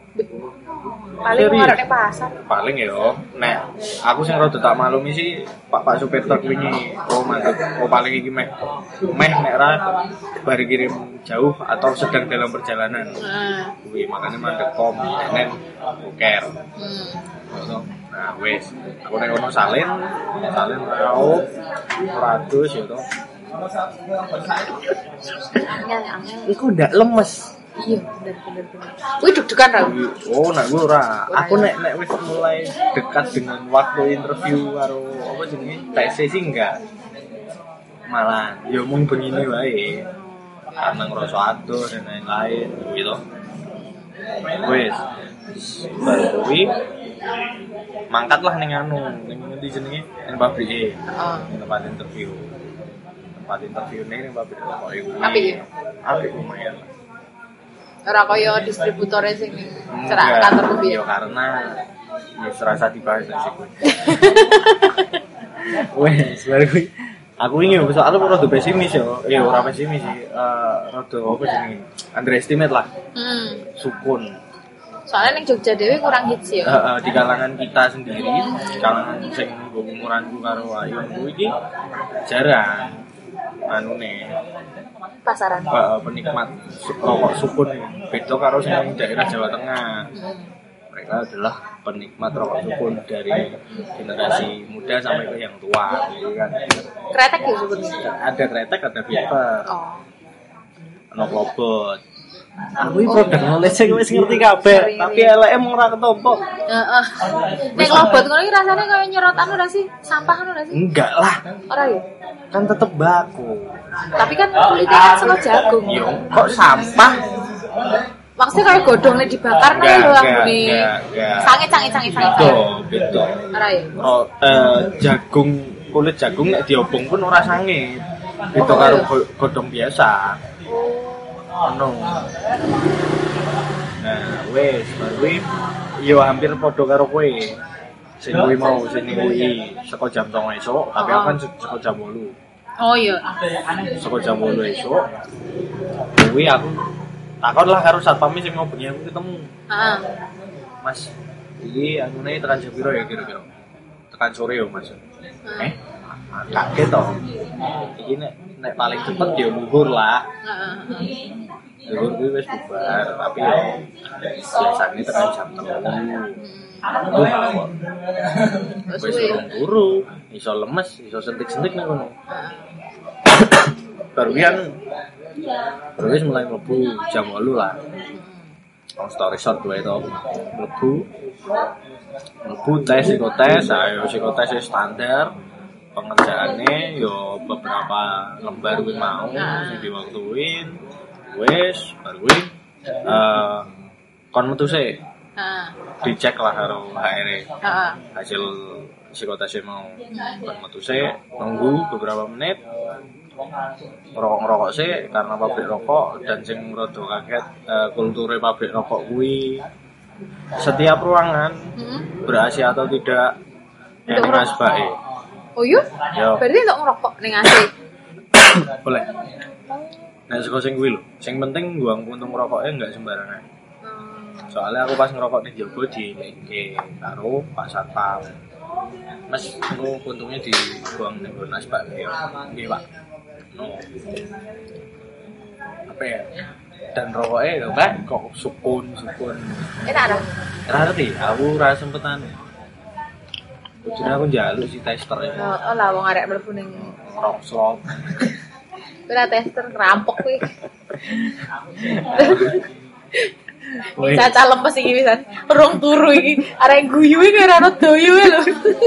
Paling ngarep ning pasar. Paling ya, nek aku sing rada tak maklumi sih Pak Pak supir truk wingi oh mantap. Oh paling iki meh meh nek ra bari kirim jauh atau sedang dalam perjalanan. Heeh. Kuwi makanya mandek pom enen buker. Hmm. Nah, wis. Aku nek ono salin, salin raup, ratus ya toh. Iku ndak lemes. Iya, bener bener deg-degan ra. Oh, nek gue ora. Aku nek nek wis mulai dekat dengan waktu interview karo apa jenenge tes sih enggak. Malah ya mung begini wae. Karena ngerasa atur dan lain-lain gitu. Wis. Baru kuwi mangkat lah ning anu, ning ngendi jenenge? Ning pabrike. Oh. Ning tempat interview. Tempat interview ning ning pabrik kok iku. Apik ya? Apik lumayan. Ora kaya distributore sing cerak kantor ya biyen. karena ya serasa dibahas sih. Wes, baru gue. Aku ini soalnya aku rada pesimis ya. Ya ora pesimis sih. Eh rada apa jenenge? Underestimate lah. Hmm. Sukun. Soalnya ning Jogja dhewe kurang hits ya. Eh, eh, di kalangan kita sendiri, di kalangan sing umuranku karo Ayu kuwi iki jarang anu nih Pasaran. penikmat su- rokok sukun. Beda karo sing daerah Jawa Tengah. Hmm. Mereka adalah penikmat rokok sukun dari generasi muda sampai ke yang tua gitu kan Kretek ya sebutnya. ada kretek ada filter Oh. ono klobot aku ini produk knowledge sing wis ngerti kabeh tapi eleke mung ora ketompo Heeh. Nek lobot ngono iki rasane kaya nyerot anu ora sih? Sampah anu ora sih? enggak lah Ora ya? kan tetep baku Tapi kan kulitnya kan saka jagung. yo kok sampah Maksudnya kayak godongnya dibakar nah Enggak, lho ambune. Sange sange sange sange. beda beda Ora ya? oh, eh, jagung kulit jagung nek diobong pun ora sangit beda karo go- godong biasa. Ono nah wes baru yo hampir padha karo kowe. Sing kuwi mau sing kuwi saka jam 09.00 esuk tapi aku kan saka jam 8 Oh iya. saka jam 8 esuk. Kuwi aku takon lah karo satpam sing mau bengi aku ketemu. Heeh. Mas iki anune tekan jam ya kira-kira? Tekan sore yo Mas. Eh? Kaget toh. Iki nek nek paling cepet ya luhur lah. Dulur kuwi wis bubar, tapi ya biasanya tekan jam 3. Tuh, Terus wis urung turu, iso lemes, iso sentik-sentik nih kono. Baru kan wis mulai mlebu jam 8 lah. Long story short gue itu mlebu. Mlebu tes psikotes, ayo psikotes ya standar. Pengerjaannya yo beberapa lembar gue mau sing diwaktuin. Wis baru gue eh kon metu sih. Dicek lah karo HR hasil psikotesnya mau. Kon metu sih nunggu beberapa menit ngerokok ngerokok sih karena pabrik rokok dan sing rada kaget eh, kulture pabrik rokok kuwi setiap ruangan Hmm. ber-AC atau tidak yang asbae Oh iya? yo Berarti untuk ngerokok ning AC. boleh nah sego sing kuwi lho sing penting gua untung rokoknya enggak sembarangan Hmm. soalnya aku pas ngerokok di Jogo di lengke karo Pak Satpam Mas, aku untungnya di buang nih Nas Pak ya, iya Pak. Apa ya? Dan rokoknya ya Pak, kok sukun sukun. Enak dong. Ngerti, aku rasa sempetan. Kudune aku njaluk si tester ya. Oh, oh lah wong arek mlebu ning Rock slot. kuwi tester ngerampok kuwi. Caca lemes iki pisan. Urung turu iki. Arek guyu iki ora ono doyo lho.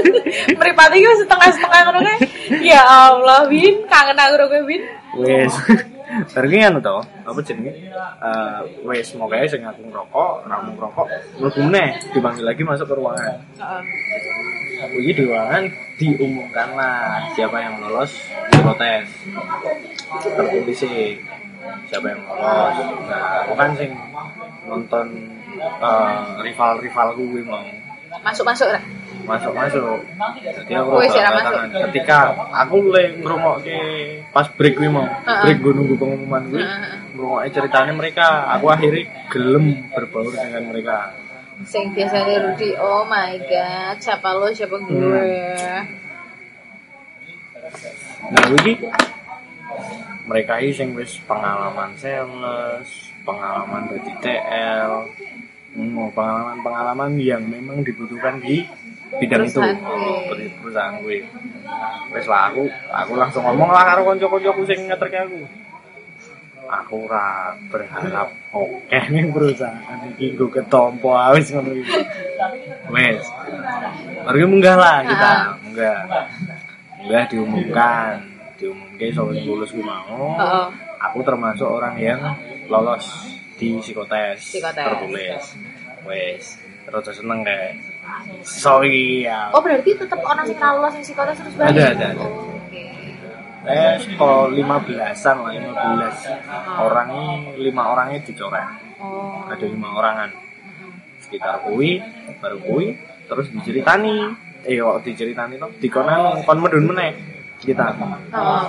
Mripate iki setengah-setengah ngono kae. Ya Allah, Win, kangen aku karo kowe, Win. wis. Bareng anu to, apa jenenge? Eh wis moga sing aku ngerokok, ramu ngerokok, mlebu meneh dipanggil lagi masuk ke ruangan. Heeh. Uji di ruangan diumumkan lah siapa yang lolos psikotes tertulis sih siapa yang lolos? Nah aku kan sing nonton eh, rival-rival gue mau. Masuk-masuk ra? masuk masuk jadi aku rada ora tangan. ketika aku le ngrungokke pas break gue mau break gue nunggu pengumuman gue ngrungokke ceritanya mereka. Aku akhirnya gelem berbaur dengan mereka. Sing biasanya Rudi, oh my god, siapa lo, siapa gue. Nah, iki mereka ini sing wis pengalaman sales, pengalaman dari TL, hmm, pengalaman-pengalaman yang memang dibutuhkan di bidang itu, Perusahaan oh, gue. perusahaan gue. Wis lah aku, aku langsung ngomong lah karo kanca-kancaku sing ngeterke aku. Aku ora berharap oke ning perusahaan iki gue ketompo wis ngono iki. Wis. Baru munggah lah kita, Ah. munggah. Munggah diumumkan, diumumkan soal yang lulus gue mau. Heeh. Aku termasuk orang yang lolos di psikotes, Psikotes. tertulis. Wes, terus seneng kayak sorry ya. Oh berarti tetap orang sing ra lolos sing psikotes terus balik? Ada, ada, ada. Oh, Oke. Eh, kalau lima belasan lah, lima belas orang ini, lima orangnya dicoret. Oh. Ada lima orangan. Sekitar kui, baru kui, terus diceritani. Eh, waktu diceritani tuh, dikonan kon medun meneh kita. Oh.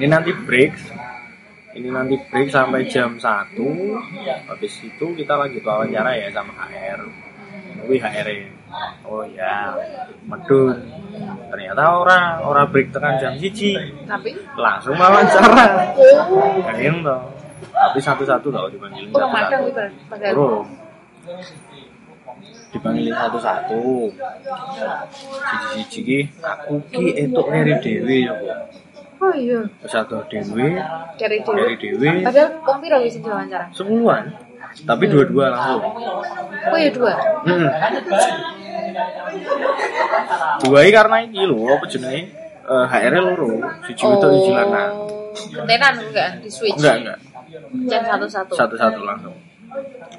Ini nanti break. Ini nanti break sampai jam 1 Habis itu kita lanjut wawancara ya sama HR. Wih HR -e. Oh ya, medun. Ternyata orang orang break tekan jam siji Tapi langsung wawancara. oh, toh. Tapi satu-satu tau madang satu-satu. Dipanggilin satu-satu. Siji-siji ki aku ki etuk ngeri dhewe ya. Oh iya, satu dhewe, dari dulu. ngeri dhewe Padahal wong piro wis diwawancara? sepuluhan. Tapi dua-dua langsung. Oh iya dua. Hmm. Dua iki karena iki lho apa jenenge? Eh HR loro, siji wedok siji lanang. Kentenan enggak di switch. Enggak, enggak. Jam satu-satu. Satu-satu langsung.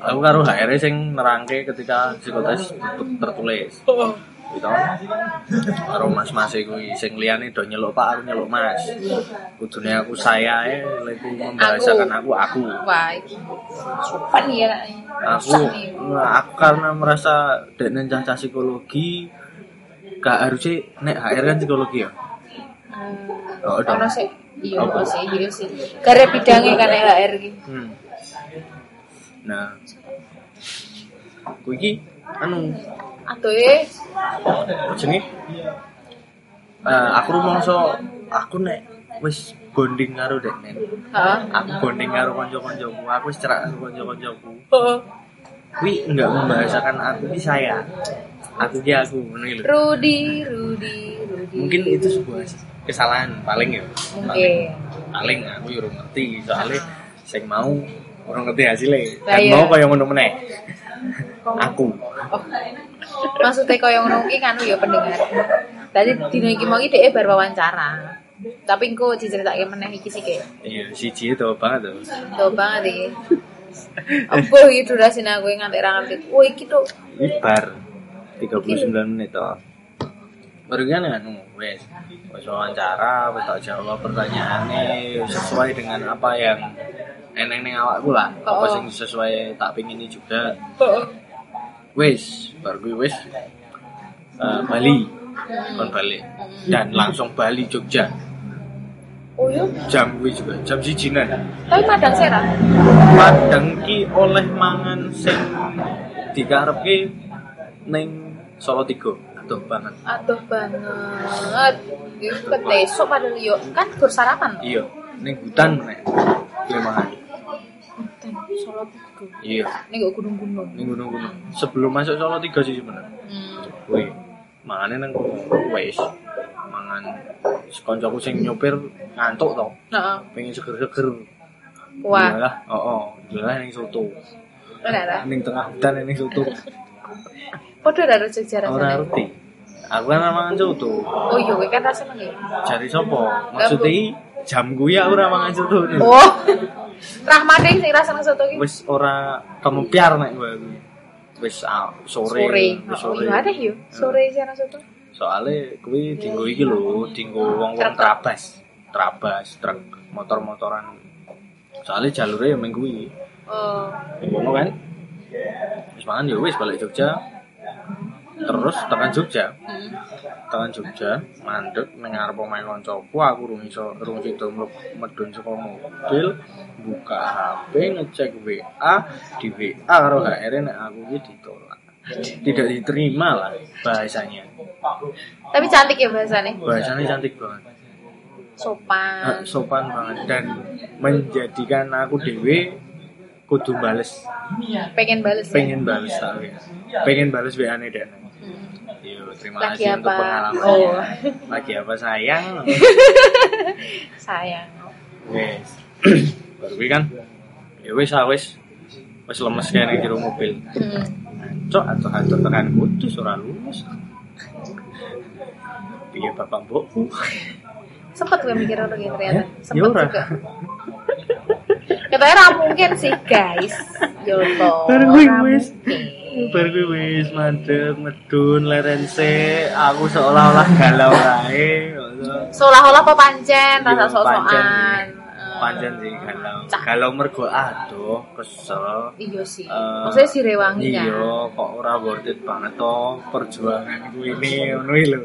Aku karo HR sing nerangke ketika psikotes ter- tertulis. Gitu. Karo mas-mas kuwi sing liyane do nyeluk Pak, aku nyeluk Mas. Kudune aku saya lek membahasakan aku aku. Wah, iki. sopan ya. Aku aku karena merasa dekne cah psikologi gak harusnya nek HR kan psikologi ya. Oh, dong. Ono sih. Iya, sih, iya sih. Gara bidangnya kan HR iki. Hmm. Nah, aku iki anu Aduh, eh. jenenge eh aku rumangsa aku nek wis bonding karo dek nen. Heeh. Aku bonding karo kanca-kancaku, aku wis cerak karo kanca-kancaku. Heeh. Kuwi enggak membahasakan aku ki saya. Aku ki aku ngono lho. Rudi, Rudi, Rudi. Mungkin itu sebuah kesalahan paling ya. Mungkin. Paling aku yo ora ngerti soalnya sing mau ora ngerti hasilnya. Dan iya. mau kaya ngono meneh. Aku. Maksudnya kaya ngono ki kan ya pendengar. Tadi dino iki mau iki dhek bar wawancara. Tapi engko diceritake meneh iki sih kayak Iya, siji itu banget tuh. Tuh banget iki. Apa iki durasi aku ngantek ra ngerti. Oh iki tuh Ini bar 39 menit toh. Baru kan anu wes wes wawancara, wes tak jawab pertanyaannya sesuai dengan apa yang eneng neng awakku lah. Apa Oh. sing sesuai tak pingin juga. Heeh. Wes, baru gue wes eh, Bali, kon balik dan langsung Bali Jogja. Oh iya, Jam gue juga jam sijinan. tapi padang serah. Padang ki oleh mangan sing dikarepke ning Solo Tigo. Aduh banget. Aduh banget. Iki ketesuk padahal yo kan gur sarapan. Iya, ning hutan meneh. Gue mangan. Dan Solo Tigo. Iya, Ini gak gunung-gunung. ning gunung-gunung. Sebelum masuk Solo Tigo sih sebenarnya. Hmm. Wih, mangane nang wis mangan kancaku sing nyopir ngantuk to. Heeh. Pengen seger-seger. Wah, oh, jelas ning soto. ora ora. Ning tengah hutan ning soto. Padha ora Jogja Ora rasane. ngerti. Aku kan mangan soto. Oh iya, kowe kan rasane nggih. Jari sopo? Maksudnya jam gue ya ora mangan soto. Oh. Rahmate sing rasane soto iki. Wis ora kempiar nek gue. Wis ah, sore. Sore. wis Oh iya ada yo. Sore ana soto. Soale kuwi dinggo iki lho, dinggo wong-wong Truk. trabas. Trabas, truk, motor-motoran. Soale jalure ya minggu iki. Oh. Ngono kan? Wis mangan ya wis balik Jogja. Terus tekan Jogja, Hmm. tekan Jogja, mandek ning ngarep omahe kancaku, aku rung iso rung mleb- medun saka mobil, buka HP, ngecek WA, di WA karo HR nek aku iki ditolak. Tidak diterima lah bahasanya. Tapi cantik ya bahasane. Bahasanya cantik banget. Sopan. Eh, sopan banget dan menjadikan aku dewe kudu bales Pengen bales ya? pengen bales tak WA. Pengen bales WA ane dek Hmm. Yo, terima Lagi kasih untuk apa? pengalamannya. Oh. Lagi apa sayang? Sayang. Wes. Baru kan. Ya wis ah wis. Wis lemes kene jero mobil. Hmm. Cok atau atau tekan kudus ora lulus. Piye bapak mbokku? Sempet gue mikir udah gitu ternyata. Ya, Sempet ya ora. juga. Katanya mungkin sih guys. Yo toh. Baru gue Baru gue wis mandek medun lerense aku seolah-olah galau kae. Seolah-olah apa pancen rasa Yo, sok-sokan. pancen. Eh, sih galau. Cah. Galau mergo aduh kesel. Iya sih. Eh, Maksudnya si rewangi Iya, kan. kok ora worth it banget toh perjuangan gue ini ngono lho.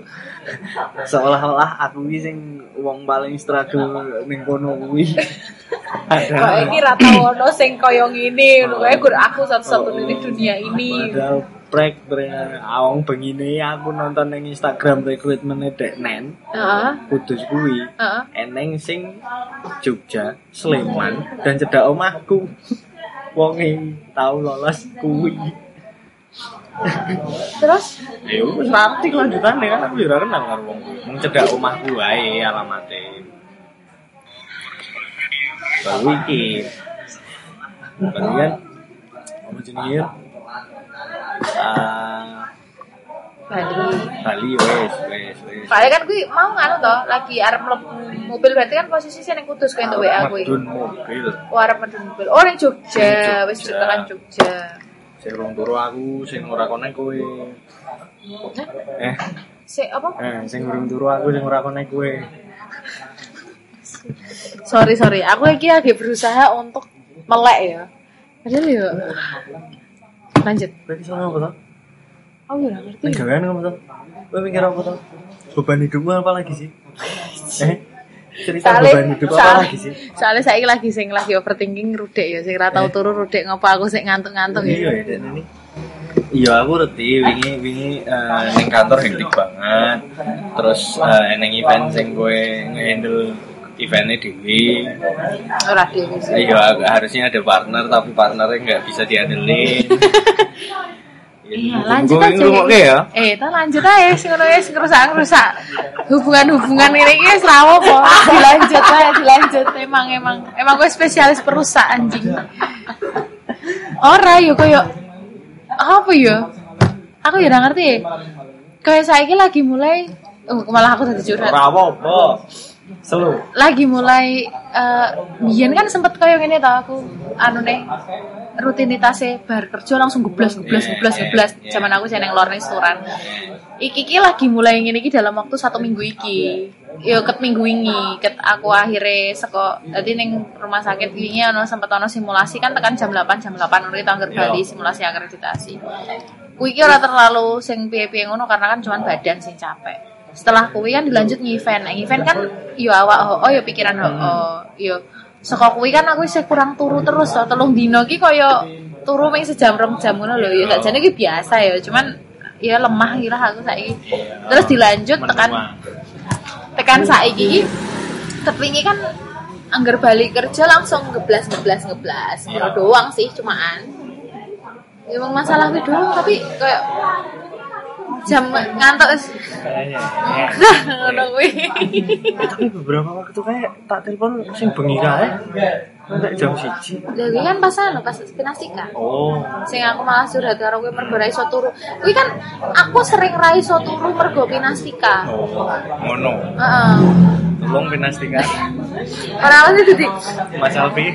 Seolah-olah aku iki sing wong paling struggle ning kono kuwi. Kok iki ra tau ono sing kaya ngene, ngono kae gur aku satu-satunya di dunia ini. Padahal prek bre awang bengine aku nonton ning Instagram rekrutmen dek nen Heeh. kudus kuwi. Heeh. Eneng sing Jogja, Sleman dan cedak omahku. Wonge tau lolos kuwi. Terus Ya wis nanti kelanjutannya kan aku ya ora kenal karo wong kuwi. Mung cedak omahku wae alamate. Baru iki. Baru kan apa jenenge? Ah, Bali. Bali wes wes wes. Soalnya kan gue mau nganu toh, lagi arep mlebu mobil berarti kan posisinya ning Kudus kowe entuk WA gue. Medun mobil. Oh arep medun mobil. Oh ning Jogja, wis tekan Jogja. Sing rong turu aku, sing ora konek kowe. Eh, Si apa? eh sing urung turu aku, sing ora konek kowe. Sorry sorry, aku lagi lagi berusaha untuk melek ya. Padahal ya. Lanjut. Kowe iso ngopo to? Oh ya ngerti. Gawean ngopo to? Kowe mikir apa to? Beban hidupmu apa lagi sih? Eh, cerita Soalnya, beban hidup apa soalnya, lagi sih? soalnya saya lagi sing lagi overthinking rudek ya, sing ra tau turu rudek ngopo aku sing ngantuk-ngantuk Iya ya. ya Dek, ini. Iya aku ngerti wingi wingi eh, ning kantor hektik banget. Terus eh, eneng event sing gue ngehandle eventnya dewi ora dhewe sih iya harusnya ada partner tapi partnernya nggak bisa diandelin Iya, lanjut aja. Oke ya. Eh, ta lanjut aja sing ngono wis ngerusak-ngerusak hubungan-hubungan ini iki wis ra apa. Dilanjut aja, dilanjut. Emang emang emang gue spesialis perusak anjing. Ora yo koyo apa yo? Aku ya ora ngerti. Kayak saiki lagi mulai oh, malah aku tadi curhat. Ora apa-apa. Selu. lagi mulai eh biyen kan sempet koyo ngene tau aku anu nih rutinitasnya bar kerja langsung geblas geblas Yeah, geblas yeah, geblas yeah. zaman aku seneng lor restoran iki iki lagi mulai ngene iki dalam waktu satu minggu iki yo ket minggu ini ket aku akhirnya seko tadi neng rumah sakit ini ono sempet ono simulasi kan tekan jam 8 jam 8 ono kita Iya. Bali simulasi akreditasi kuwi iki ora terlalu sing piye-piye ngono karena kan cuman badan sing capek setelah kuwi kan dilanjut nge-event. Nah, event kan yo awak ho oh yo pikiran ho oh yo. Saka kuwi kan aku isih kurang turu terus so telung dino ki koyo turu ming sejam rong jam ngono lho. Yo sakjane ki biasa ya cuman ya lemah gitu lah aku saiki. Terus dilanjut tekan tekan saiki ki kepingi kan anggar balik kerja langsung ngeblas ngeblas ngeblas ngono doang sih cumaan. Ya emang masalah kuwi doang tapi kayak jam ngantuk Kayaknya. ngono kuwi Tapi beberapa waktu kayak tak telepon sing bengi kae. Nanti jam siji. Jadi kan pas anu pas spinastika. Oh. Sing aku malah curhat karo kowe mergo ra iso turu. Kuwi kan aku sering ra iso turu mergo pinastika. Oh. Ngono. Heeh. Tolong pinastika. Ora ono dadi Mas Alfi.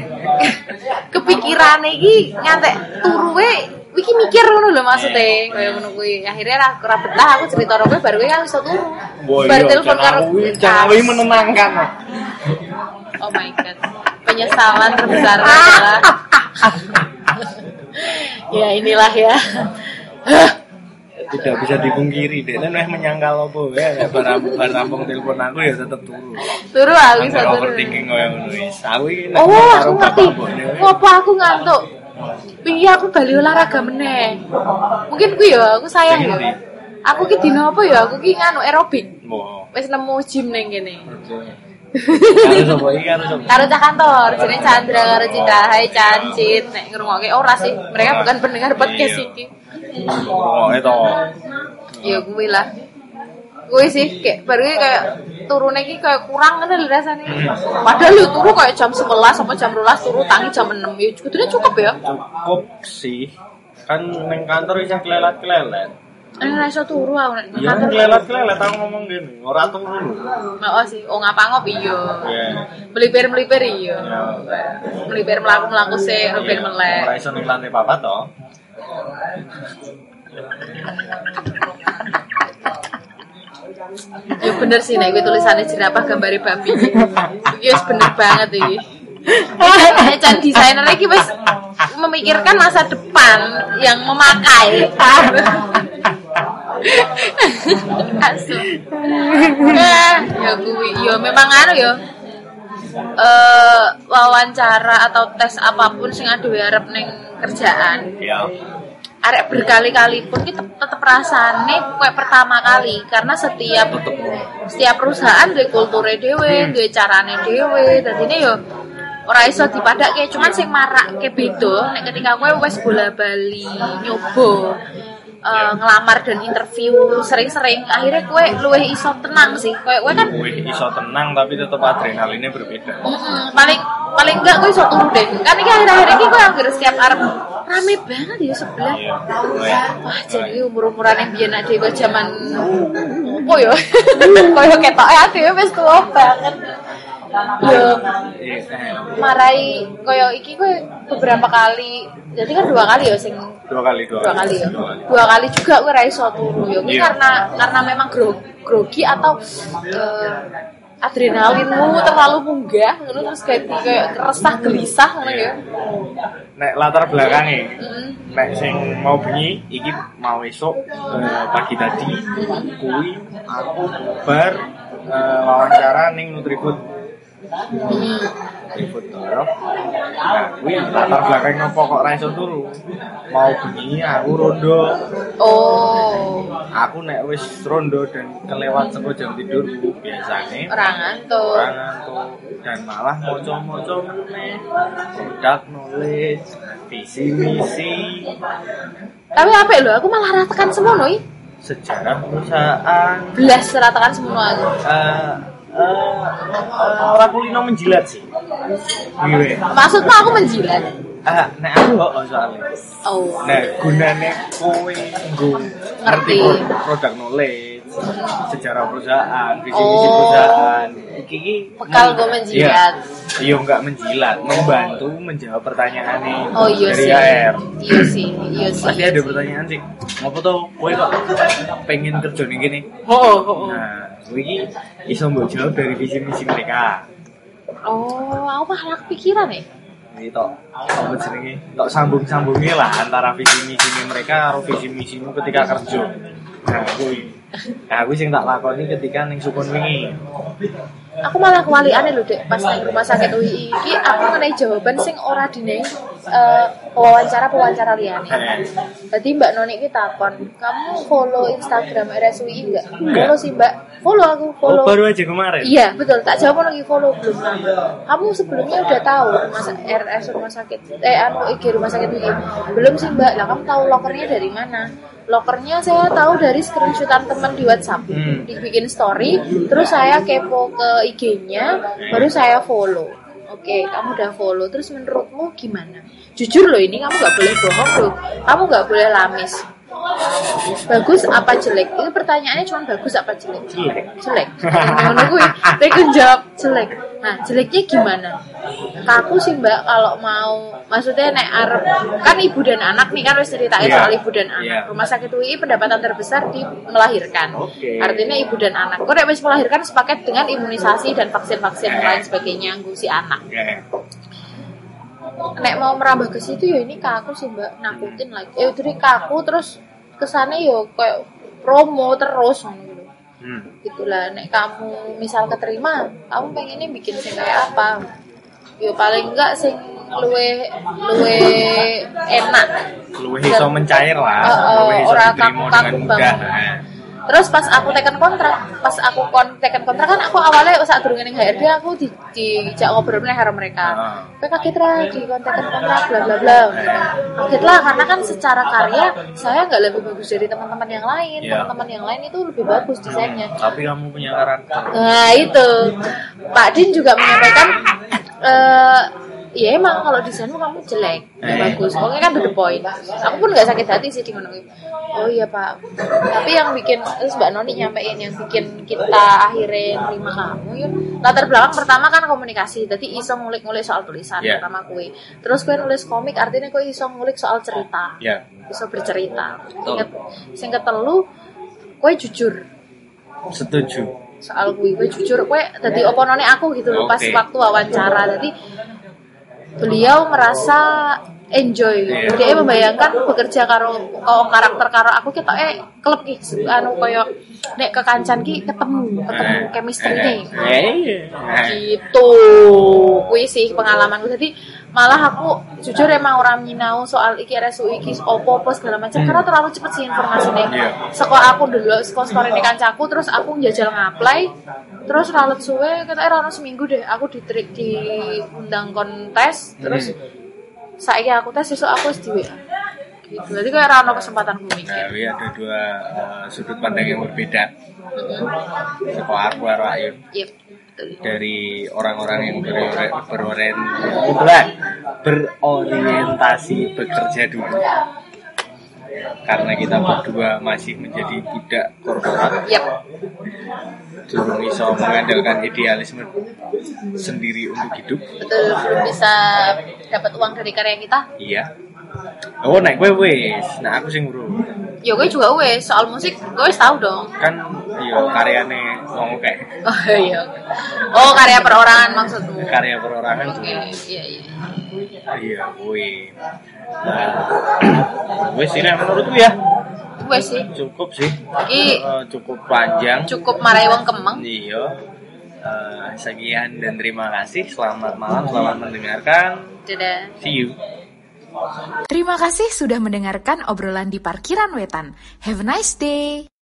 kepikirane iki ngantek turuwe iki mikir ngono lho maksude kaya ngono kuwi. Akhirnya ra ora betah aku cerita kowe baru kowe aku iso turu. Wah, Bar iya, telepon karo kuwi, menenangkan. Oh my god. Penyesalan terbesar adalah Ya inilah ya. Tidak bisa dipungkiri deh. Dan menyangkal apa ya. Bar bar rampung telepon aku ya tetep turu. Turu aku iso turu. overthinking koyo ngono wis. Aku iki nek Oh, aku ngerti. Ngopo aku ngantuk? Wingi aku bali olahraga meneh. Mungkin ku ya aku sayang ya. Aku ki dino apa ya? Aku ki nganu aerobik. Wis nemu gym ning kene. Karo cah kantor, jenenge Chandra karo Citra. Hai Cancit, nek ngrungokke ora sih. Mereka bukan pendengar podcast Iya. iki. Oh, itu. Ya kuwi lah. Kuwi sih kayak baru kayak turune ki kayak kurang ngono lho rasane. Padahal lu turu kayak jam 11 apa jam 12 turu tangi jam 6. Ya sebetulnya cukup ya. Cukup sih. Kan neng kantor bisa kelelat-kelelet. Ini ra iso turu aku nek Iya, kantor. kelelat-kelelet aku ngomong gini. Ora turu lho. Oh sih, oh ngapa ngop iya. Iya. Melipir-melipir iya. Ya. Melipir melaku-melaku sih, melipir Ora melek. iso ning lantai papat to. Ya bener sih nek kuwi tulisannya jerapah gambare babi. Iki bener banget iki. Nek can desainer iki wis memikirkan masa depan yang memakai. Eh, ya kuwi ya memang anu ya. eh wawancara atau tes apa pun sing aduh arep ning kerjaan Ya. Arek berkali-kali pun kita tetep rasane kayak pertama kali. Karena setiap setiap perusahaan duwe kulture dhewe, duwe carane dhewe. Dadine yo ora iso dipadake, cuman sing marak ke beda nek ketika kowe wis bola-bali nyoba eh, ngelamar dan interview sering-sering akhirnya kowe luwih iso tenang sih. Kowe kowe kan Wih, iso tenang tapi tetap adrenalinnya berbeda. Mm-mm, paling paling enggak gue iso turu deh kan ini akhir-akhir ini gue hampir setiap arep rame banget ya sebelah Iya. wah jadi umur umuran yang biar nanti gue zaman apa ya koyo ketok ya tuh wes tua banget yo Iya. marai koyo iki gue beberapa kali jadi kan dua kali ya sing Dua kali, dua, dua kali ya Dua kali. dua kali juga gue turu ya Kuwi Iya. karena karena memang gro, grogi atau eh, adrenalinmu terlalu munggah ngono terus kayak kayak resah gelisah ngono ya Nek latar belakangnya, Mm. nek sing mau bengi, iki mau esok eh, pagi tadi, kui aku bar eh, wawancara ning Nutrifood. Toro. Nah, kui latar belakang nopo kok ra iso turu. Mau bengi aku rondo, oh. Aku nek wis rondo dan kelewat seko jam tidurku biasanya orang ngantuk. Orang ngantuk. Dan malah moco-moco meneh. Produk knowledge visi misi tapi apa lho aku malah ratakan semua nih sejarah perusahaan. Belas ratakan semua aku eh eh orang kulino menjilat sih. Iya. maksudnya aku menjilat? Ah, nek aku kok soalnya. oh. Nah, gunane kowe nggo ngerti. produk knowledge, sejarah perusahaan, visi misi Oh. perusahaan. Iki iki Bekal gue menjilat. Iya, iya enggak menjilat, membantu menjawab pertanyaan nih oh iya dari sih AR. iya sih iya sih Pasti ada pertanyaan sih. Ngopo tuh kowe kok pengen kerja nih gini? oh, oh, oh. Nah, kowe iki iso mbok jawab dari visi misi mereka. oh aku malah kepikiran ya Ini tok apa jenenge? Tok sambung-sambungnya lah antara visi misi mereka karo visi misimu ketika kerja. Nah, kuwi. Nah, kuwi sing tak lakoni ketika ning sukun wingi. aku malah kewaliane lho dek pas nang rumah sakit UI iki aku ngenai jawaban sing ora dine eh, wawancara pewawancara liyane Berarti Mbak Noni ini takon, kamu follow Instagram RSUI enggak? Follow sih Mbak, follow aku, Oh, follow. baru aja kemarin. Iya betul, tak jawab lagi follow belum. Kamu sebelumnya udah tahu rumah RS rumah sakit, eh anu IG rumah sakit UI belum sih Mbak? Lah kamu tahu lokernya dari mana? Lokernya saya tahu dari screenshotan teman di WhatsApp, Hmm. dibikin story, terus saya kepo ke IG-nya, baru saya follow. Oke, kamu udah follow. Terus menurutmu gimana? Jujur loh ini kamu nggak boleh bohong loh. Kamu nggak boleh lamis. Bagus apa jelek? Itu pertanyaannya cuma bagus apa jelek? Jelek. Jelek. Tapi aku jawab jelek. Nah, jeleknya gimana? Aku sih Mbak kalau mau maksudnya nek arep kan ibu dan anak nih kan harus ceritain Iya. soal ibu dan anak. Iya. Rumah sakit UI pendapatan terbesar di melahirkan. Oke. Artinya ibu dan anak. Kok nek wis melahirkan sepaket dengan imunisasi dan vaksin-vaksin Eh. lain sebagainya nggo si anak. Ya. Nek mau merambah ke situ ya ini ke aku sih Mbak nakutin lagi. Eh dari ke aku terus ke sana yo kayak promo terus. Hmm. Itulah nek kamu misal keterima, kamu pengennya bikin sing kayak apa? Yo paling enggak sing luwe luwe enak. Luwih iso mencair lah, Oh, oh, luwih iso diterima dengan mudah. Terus pas aku tekan kontrak, pas aku kon tekan kontrak kan aku awalnya saat durung ning HRD aku di dijak ngobrol meneh karo mereka. Heeh. Kowe kaget ra di kontekan kontrak bla bla bla. Kaget lah karena kan secara karya saya nggak lebih bagus dari teman-teman yang lain. Iya. Teman-teman yang lain itu lebih bagus desainnya. Tapi kamu punya karakter. Nah itu Pak Din juga menyampaikan eh ya emang kalau desainmu kamu jelek Eh. bagus. Pokoknya kan to the point. Aku pun nggak sakit hati sih di oh iya pak. Tapi yang bikin terus mbak Noni nyampein yang bikin kita akhirnya terima kamu yuk latar belakang pertama kan komunikasi. Jadi iso ngulik-ngulik soal tulisan Iya. pertama kue terus kue nulis komik artinya kue iso ngulik soal cerita. Ya. iso bercerita. Betul. sing ket- sing ketelu kue jujur. Setuju. soal gue gue jujur. Gue tadi oponone aku gitu loh pas Oke. waktu wawancara. Jadi beliau merasa enjoy Iya. dia membayangkan bekerja karo karo karakter karo aku kita eh klub ki anu koyo nek kekancan ki ketemu ketemu Eh, chemistry nih eh, iya. Eh, gitu kuwi sih pengalamanku jadi malah aku jujur emang orang minau soal iki RSU iki opo opo segala macam. Karena terlalu cepet sih informasinya. Iya. sekolah aku dulu sekolah story ini kancaku terus aku njajal ngapply terus ralut suwe kata eh seminggu deh aku di diundang kontes terus saya aku tes besok aku di WA gitu jadi kayak rano kesempatan gue mikir Tapi ada dua eh, sudut pandang yang berbeda. Mm-mm. Seko aku karo Ayu. Yep, dari orang-orang yang berore- berorien berorientasi bekerja dulu karena kita berdua masih menjadi budak korporat Yep. belum bisa mengandalkan idealisme sendiri untuk hidup betul belum bisa dapat uang dari karya kita iya oh naik gue wes nah aku sing bro ya gue juga wes soal musik gue wes tahu dong. Kan iya karyane wong oke oh iya. Oh karya perorangan maksudmu. Karya perorangan oke juga. iya iya. Iya gue nah wes ini menurutku ya. Wes sih. Cukup sih. Iki Eh, cukup panjang. Cukup marai wong kemeng iya. Eh, sekian dan terima kasih. Selamat malam selamat mendengarkan. Dadah. See you Terima kasih sudah mendengarkan obrolan di parkiran wetan. Have a nice day.